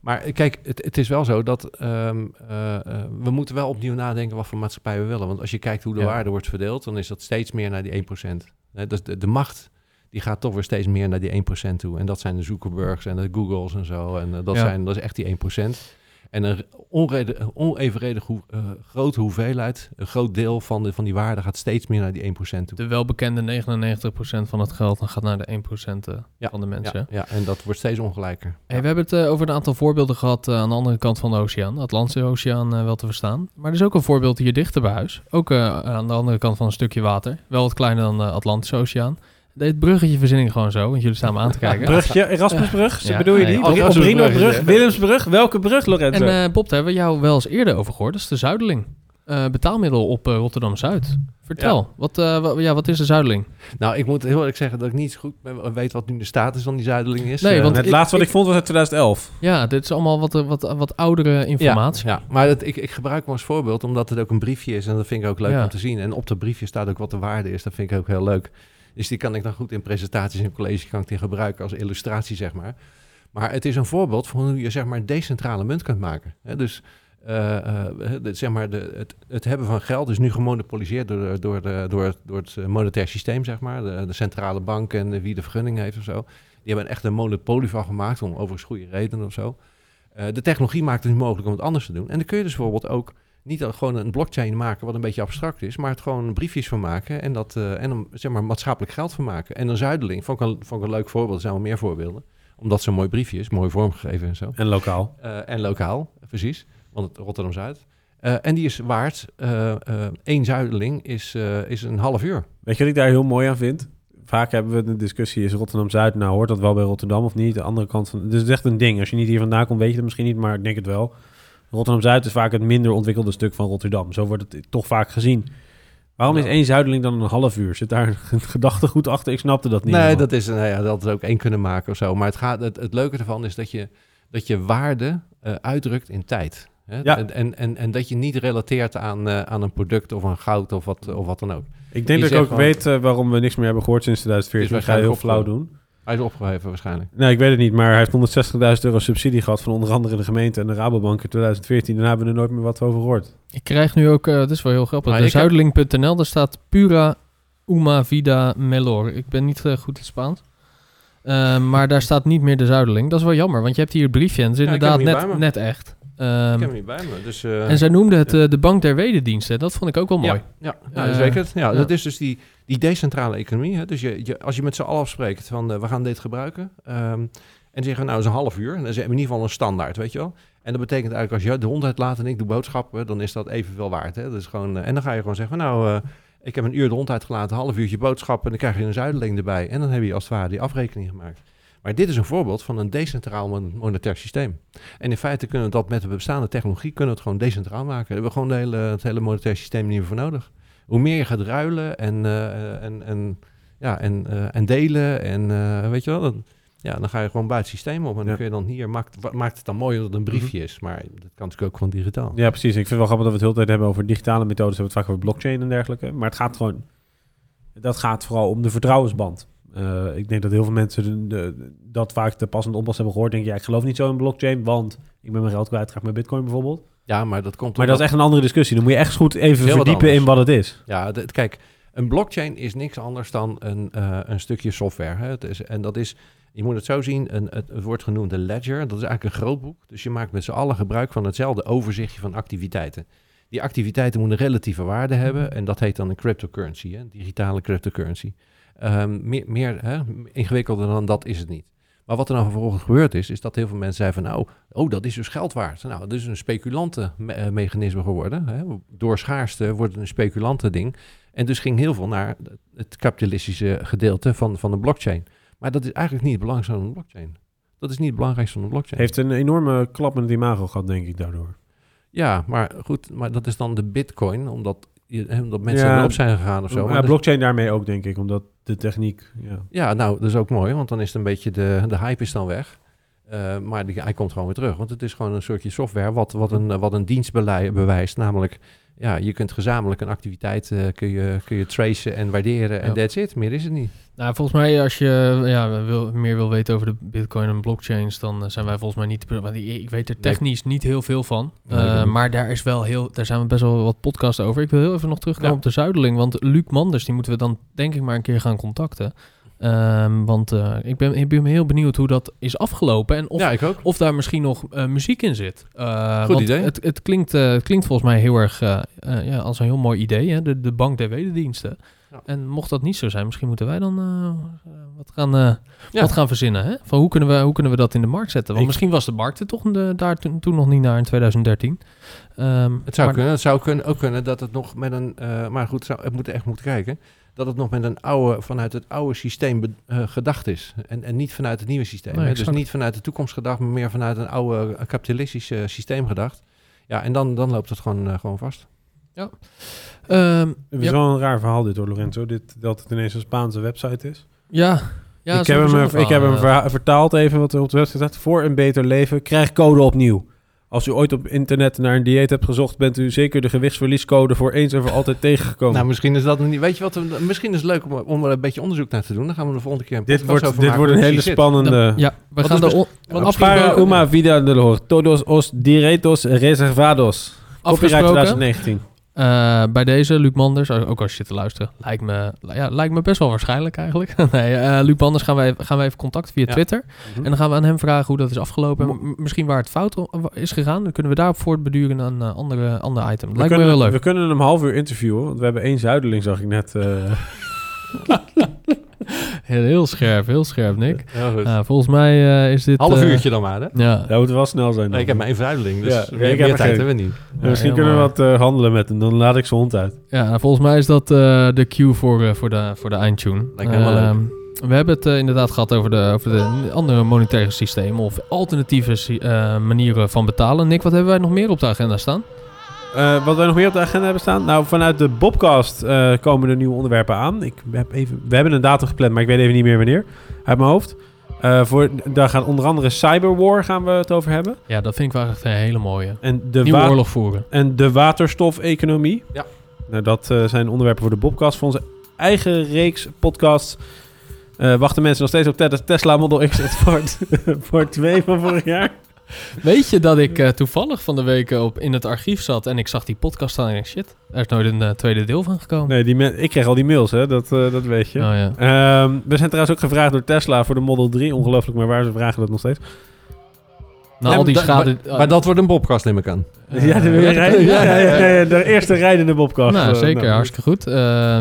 Maar kijk, het, het is wel zo dat ehm, eh, eh, we moeten wel opnieuw nadenken wat voor maatschappij we willen. Want als je kijkt hoe de Ja. waarde wordt verdeeld, dan is dat steeds meer naar die 1%. Hè, dus de, de macht die gaat toch weer steeds meer naar die 1% toe. En dat zijn de Zuckerbergs en de Googles en zo. En eh, dat, Ja. zijn, dat is echt die 1%. En een onevenredig hoe, eh, grote hoeveelheid, een groot deel van, de, van die waarde gaat steeds meer naar die 1% toe. De welbekende 99% van het geld dan gaat naar de 1% eh, Ja, van de mensen. Ja, ja, en dat wordt steeds ongelijker. Hey, we hebben het over een aantal voorbeelden gehad eh, aan de andere kant van de oceaan. De Atlantische Oceaan wel te verstaan. Maar er is ook een voorbeeld hier dichter bij huis. Ook aan de andere kant van een stukje water. Wel wat kleiner dan de Atlantische Oceaan. Dit bruggetje verzin ik gewoon zo, want jullie staan me aan te kijken. Brugje, Erasmusbrug, Ja. bedoel je die? Nee, Brinobrug, Willemsbrug, welke brug, Lorenzo? En eh, Bob, daar hebben we jou wel eens eerder over gehoord. Dat is de Zuideling. Eh, betaalmiddel op eh, Rotterdam-Zuid. Vertel, wat, eh, wa- ja, wat is de Zuideling? Nou, ik moet heel eerlijk zeggen dat ik niet zo goed weet wat nu de status van die zuideling is. Nee, want het ik- laatste wat ik- ik vond was uit 2011. Ja, dit is allemaal wat, wat, wat oudere informatie. Ja, ja. maar dat, ik, ik gebruik hem als voorbeeld omdat het ook een briefje is en dat vind ik ook leuk Ja. om te zien. En op dat briefje staat ook wat de waarde is, dat vind ik ook heel leuk. Dus die kan ik dan goed in presentaties en college kan ik die gebruiken als illustratie, zeg maar. Maar het is een voorbeeld van hoe je zeg maar een decentrale munt kunt maken. Dus eh, eh, zeg maar de, het, het hebben van geld is nu gemonopoliseerd door, door, door, door het eh, monetair systeem, zeg maar. De, centrale bank en wie de vergunning heeft of zo. Die hebben echt een monopolie van gemaakt, om overigens goede redenen of zo. De technologie maakt het nu mogelijk om het anders te doen. En dan kun je dus bijvoorbeeld ook niet gewoon een blockchain maken wat een beetje abstract is, maar het gewoon briefjes van maken en, dat, eh, en zeg maar maatschappelijk geld van maken. En een zuideling, vond ik een, vond ik een leuk voorbeeld, er zijn wel meer voorbeelden, omdat zo'n mooi briefje is, mooi vormgegeven en zo. En lokaal. Eh, en lokaal, precies, want het Rotterdam-Zuid. Eh, en die is waard, één zuideling is, is een half uur. Weet je wat ik daar heel mooi aan vind? Vaak hebben we de discussie, is Rotterdam-Zuid, nou hoort dat wel bij Rotterdam of niet? De andere kant van, dus het is echt een ding. Als je niet hier vandaan komt, weet je het misschien niet, maar ik denk het wel. Rotterdam-Zuid is vaak het minder ontwikkelde stuk van Rotterdam. Zo wordt het toch vaak gezien. Waarom is één zuideling dan een half uur? Zit daar een gedachtegoed achter? Ik snapte dat niet. Nee, helemaal. dat is, nou ja, dat is ook één kunnen maken of zo. Maar het, gaat, het, het leuke ervan is dat je, dat je waarde eh, uitdrukt in tijd. Hè? Ja. En, en, en, en dat je niet relateert aan, eh, aan een product of aan goud of wat, of wat dan ook. Ik denk Je dat ik ook gewoon- weet eh, waarom we niks meer hebben gehoord sinds 2014. Is Ik ga heel flauw doen. Hij is opgeheven waarschijnlijk. Nee, ik weet het niet, maar hij heeft 160.000 euro subsidie gehad van onder andere de gemeente en de Rabobank in 2014. Daarna hebben we er nooit meer wat over gehoord. Ik krijg nu ook, eh dat is wel heel grappig, Maar de ik heb- zuideling.nl, daar staat Pura Uma Vida Melor. Ik ben niet eh, goed in Spaans. Eh, maar daar staat niet meer de zuideling. Dat is wel jammer, want je hebt hier het briefje en het is Ja, ik inderdaad net, net echt. ik Ehm, heb hem niet bij me. Dus, eh, en zij noemde het de Bank der Wederdiensten. Dat vond ik ook wel mooi. Ja, ja, ja zeker. Ja, ja. Dat is dus die, die decentrale economie. Hè? Dus je, als je met z'n allen afspreekt van eh, we gaan dit gebruiken. ehm, en zeggen nou, is een half uur. En dan is in ieder geval een standaard, weet je wel. En dat betekent eigenlijk als je de hond uitlaat en ik doe boodschappen, dan is dat evenveel waard. Hè? Dat is gewoon, eh, en dan ga je gewoon zeggen nou, eh, ik heb een uur de hond uitgelaten, een half uurtje boodschappen. En dan krijg je een zuideling erbij. En dan heb je als het ware die afrekening gemaakt. Maar dit is een voorbeeld van een decentraal mon- monetair systeem. En in feite kunnen we dat met de bestaande technologie kunnen we het gewoon decentraal maken. Daar hebben we gewoon het hele monetair systeem niet meer voor nodig. Hoe meer je gaat ruilen en, eh, en, en, ja, en, eh, en delen en eh, weet je wel, dan, ja, dan ga je gewoon buiten het systeem op. En dan kun je dan hier, maakt, maakt het dan mooi dat het een briefje is. Maar dat kan natuurlijk ook gewoon digitaal. Ja, precies. Ik vind het wel grappig dat we het de hele tijd hebben over digitale methodes. We hebben het vaak over blockchain en dergelijke. Maar het gaat gewoon... Dat gaat vooral om de vertrouwensband. Ik denk dat heel veel mensen de, de- dat vaak te pas en onpas hebben gehoord. Denk ja, ik geloof niet zo in blockchain, want ik ben mijn geld kwijt, ik met bitcoin bijvoorbeeld. Ja, maar dat komt Maar dat is echt een andere discussie. Dan moet je echt goed even Heel wat verdiepen in wat het is. Ja, de- kijk, een blockchain is niks anders dan een, eh, een stukje software. Hè? Het is, en dat is, je moet het zo zien, een, het, wordt genoemd een ledger. Dat is eigenlijk een grootboek. Dus je maakt met z'n allen gebruik van hetzelfde overzichtje van activiteiten. Die activiteiten moeten een relatieve waarde hebben en dat heet dan een cryptocurrency, hè? digitale cryptocurrency. Ehm, meer meer hè? ingewikkelder dan dat is het niet. Maar wat er dan vervolgens gebeurd is, is dat heel veel mensen zeiden van nou, oh, dat is dus geld waard. Nou, dat is een speculantenmechanisme geworden. Hè? Door schaarste wordt het een speculantending. En dus ging heel veel naar het kapitalistische gedeelte van, van de blockchain. Maar dat is eigenlijk niet het belangrijkste van een blockchain. Dat is niet het belangrijkste van een blockchain. Heeft een enorme klap met het imago gehad, denk ik, daardoor. Ja, maar goed, maar dat is dan de bitcoin, omdat, omdat mensen Ja, erop zijn gegaan of zo. Maar dus- blockchain daarmee ook, denk ik, omdat de techniek... Ja. Ja, nou, dat is ook mooi, want dan is het een beetje de, de hype is dan weg. Eh, maar die, hij komt gewoon weer terug, want het is gewoon een soortje software wat, wat, een, wat een dienst bewijst. Namelijk, ja, je kunt gezamenlijk een activiteit eh, kun je, kun je tracen en waarderen en Ja. that's it. Meer is het niet. Nou, volgens mij als je ja, wil, meer wil weten over de bitcoin en blockchains, dan eh, zijn wij volgens mij niet... Want ik, weet er technisch niet heel veel van. Nee, Eh, maar daar is wel heel... Daar zijn we best wel wat podcasts over. Ik wil heel even nog terugkomen Ja. op de Zuideling. Want Luc Manders, die moeten we dan denk ik maar een keer gaan contacten. Ehm, want eh, ik, ben, ik ben heel benieuwd hoe dat is afgelopen. En of, ja, of daar misschien nog muziek in zit. Goed idee. Het, het, klinkt, het klinkt volgens mij heel erg ja, als een heel mooi idee. Hè? De, de bank der wederdiensten. Ja. En mocht dat niet zo zijn, misschien moeten wij dan eh, eh, wat, gaan, eh, Ja. wat gaan verzinnen. Hè? Van hoe, kunnen we, hoe kunnen we dat in de markt zetten? Want Ik- misschien was de markt er toch de, daar toen, toen nog niet naar in 2013. Ehm, Het zou maar- kunnen. Het zou kunnen, ook kunnen dat het nog met een... eh, maar goed, zou, het moet echt moeten kijken. Dat het nog met een oude, vanuit het oude systeem be- eh, gedacht is. En, en niet vanuit het nieuwe systeem. Nee. Dus niet vanuit de toekomst gedacht, maar meer vanuit een oude eh, kapitalistisch eh, systeem gedacht. Ja, en dan, dan loopt het gewoon, eh, gewoon vast. Ehm, Het is ja, wel een raar verhaal dit hoor, Lorenzo. Dit, dat het ineens een Spaanse website is. ja, ja, ik heb hem, ik heb hem vertaald even wat er op de website staat. Voor een beter leven, krijg code opnieuw. Als u ooit op internet naar een dieet hebt gezocht, bent u zeker de gewichtsverliescode voor eens en voor altijd tegengekomen. Nou, misschien is dat niet... Weet je wat? we- Misschien is het leuk om, om er een beetje onderzoek naar te doen. Dan gaan we de volgende keer een dit wordt, over dit maken wordt een hele spannende... ja, we Wat gaan de Para afgesproken, uma vida de todos os direitos reservados. Copyright afgesproken 2019. Eh, bij deze, Luc Manders, ook als je zit te luisteren, lijkt me, ja, lijkt me best wel waarschijnlijk eigenlijk. nee, eh, Luc Manders gaan wij, gaan wij even contact via Ja. Twitter. Mhm. En dan gaan we aan hem vragen hoe dat is afgelopen. M- misschien waar het fout is gegaan. Dan kunnen we daarop voortbeduren aan een andere, ander item. We Lijkt me kunnen, heel leuk. we kunnen hem een half uur interviewen, want we hebben één zuideling, zag ik net. eh. Heel, heel scherp, heel scherp, Nick. Goed. Eh, volgens mij eh, is dit... Half eh, uurtje dan maar, hè? Ja, Dat moet wel snel zijn. Nee, ik heb maar één dus Ja, meer, ik heb meer tijd geen. hebben we niet. Ja, misschien kunnen we wat eh, handelen met hem, dan laat ik ze hond uit. Ja, volgens mij is dat eh, de cue voor, eh, voor, de, voor de eindtune. Lijkt me Ehm, We hebben het inderdaad gehad over de, over de andere monetaire systemen of alternatieve eh, manieren van betalen. Nick, wat hebben wij nog meer op de agenda staan? Eh, wat wij nog meer op de agenda hebben staan? Nou, vanuit de Bobcast eh, komen er nieuwe onderwerpen aan. Ik heb even, we hebben een datum gepland, maar ik weet even niet meer wanneer. Uit mijn hoofd. Eh, voor, daar gaat onder andere Cyberwar gaan we het over hebben. Ja, dat vind ik wel echt een hele mooie. En de, Nieuwe oorlog voeren. en de waterstofeconomie. Ja. Nou, dat zijn onderwerpen voor de Bobcast. Voor onze eigen reeks podcasts wachten mensen nog steeds op Te- Tesla Model X voor 2 van vorig jaar. Weet je dat ik eh, toevallig van de week op, in het archief zat en ik zag die podcast staan en ik shit, er is nooit een eh, tweede deel van gekomen. Nee, die ik kreeg al die mails, hè? Dat, eh, dat weet je. Oh ja. Ehm, we zijn trouwens ook gevraagd door Tesla voor de Model 3. Ongelooflijk, maar waar ze vragen dat nog steeds. Na al die schade... Maar, maar dat wordt een bobcast, neem ik aan. ja, de, ja, ja, ja, ja, ja, de eerste rijdende Bobcast. Nou, zeker. nou, hartstikke goed. Eh,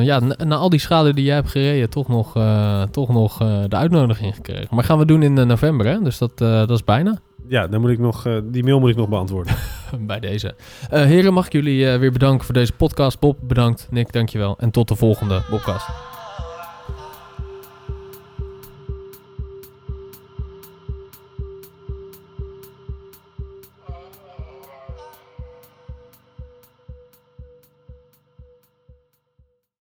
ja, na, na al die schade die jij hebt gereden, toch nog, eh, toch nog eh, de uitnodiging gekregen. Maar gaan we doen in november, hè? Dus dat, eh, dat is bijna. Ja, dan moet ik nog, eh, die mail moet ik nog beantwoorden. Bij deze. Eh, heren, mag ik jullie eh, weer bedanken voor deze podcast. Bob, bedankt. Nick, dankjewel. En tot de volgende podcast.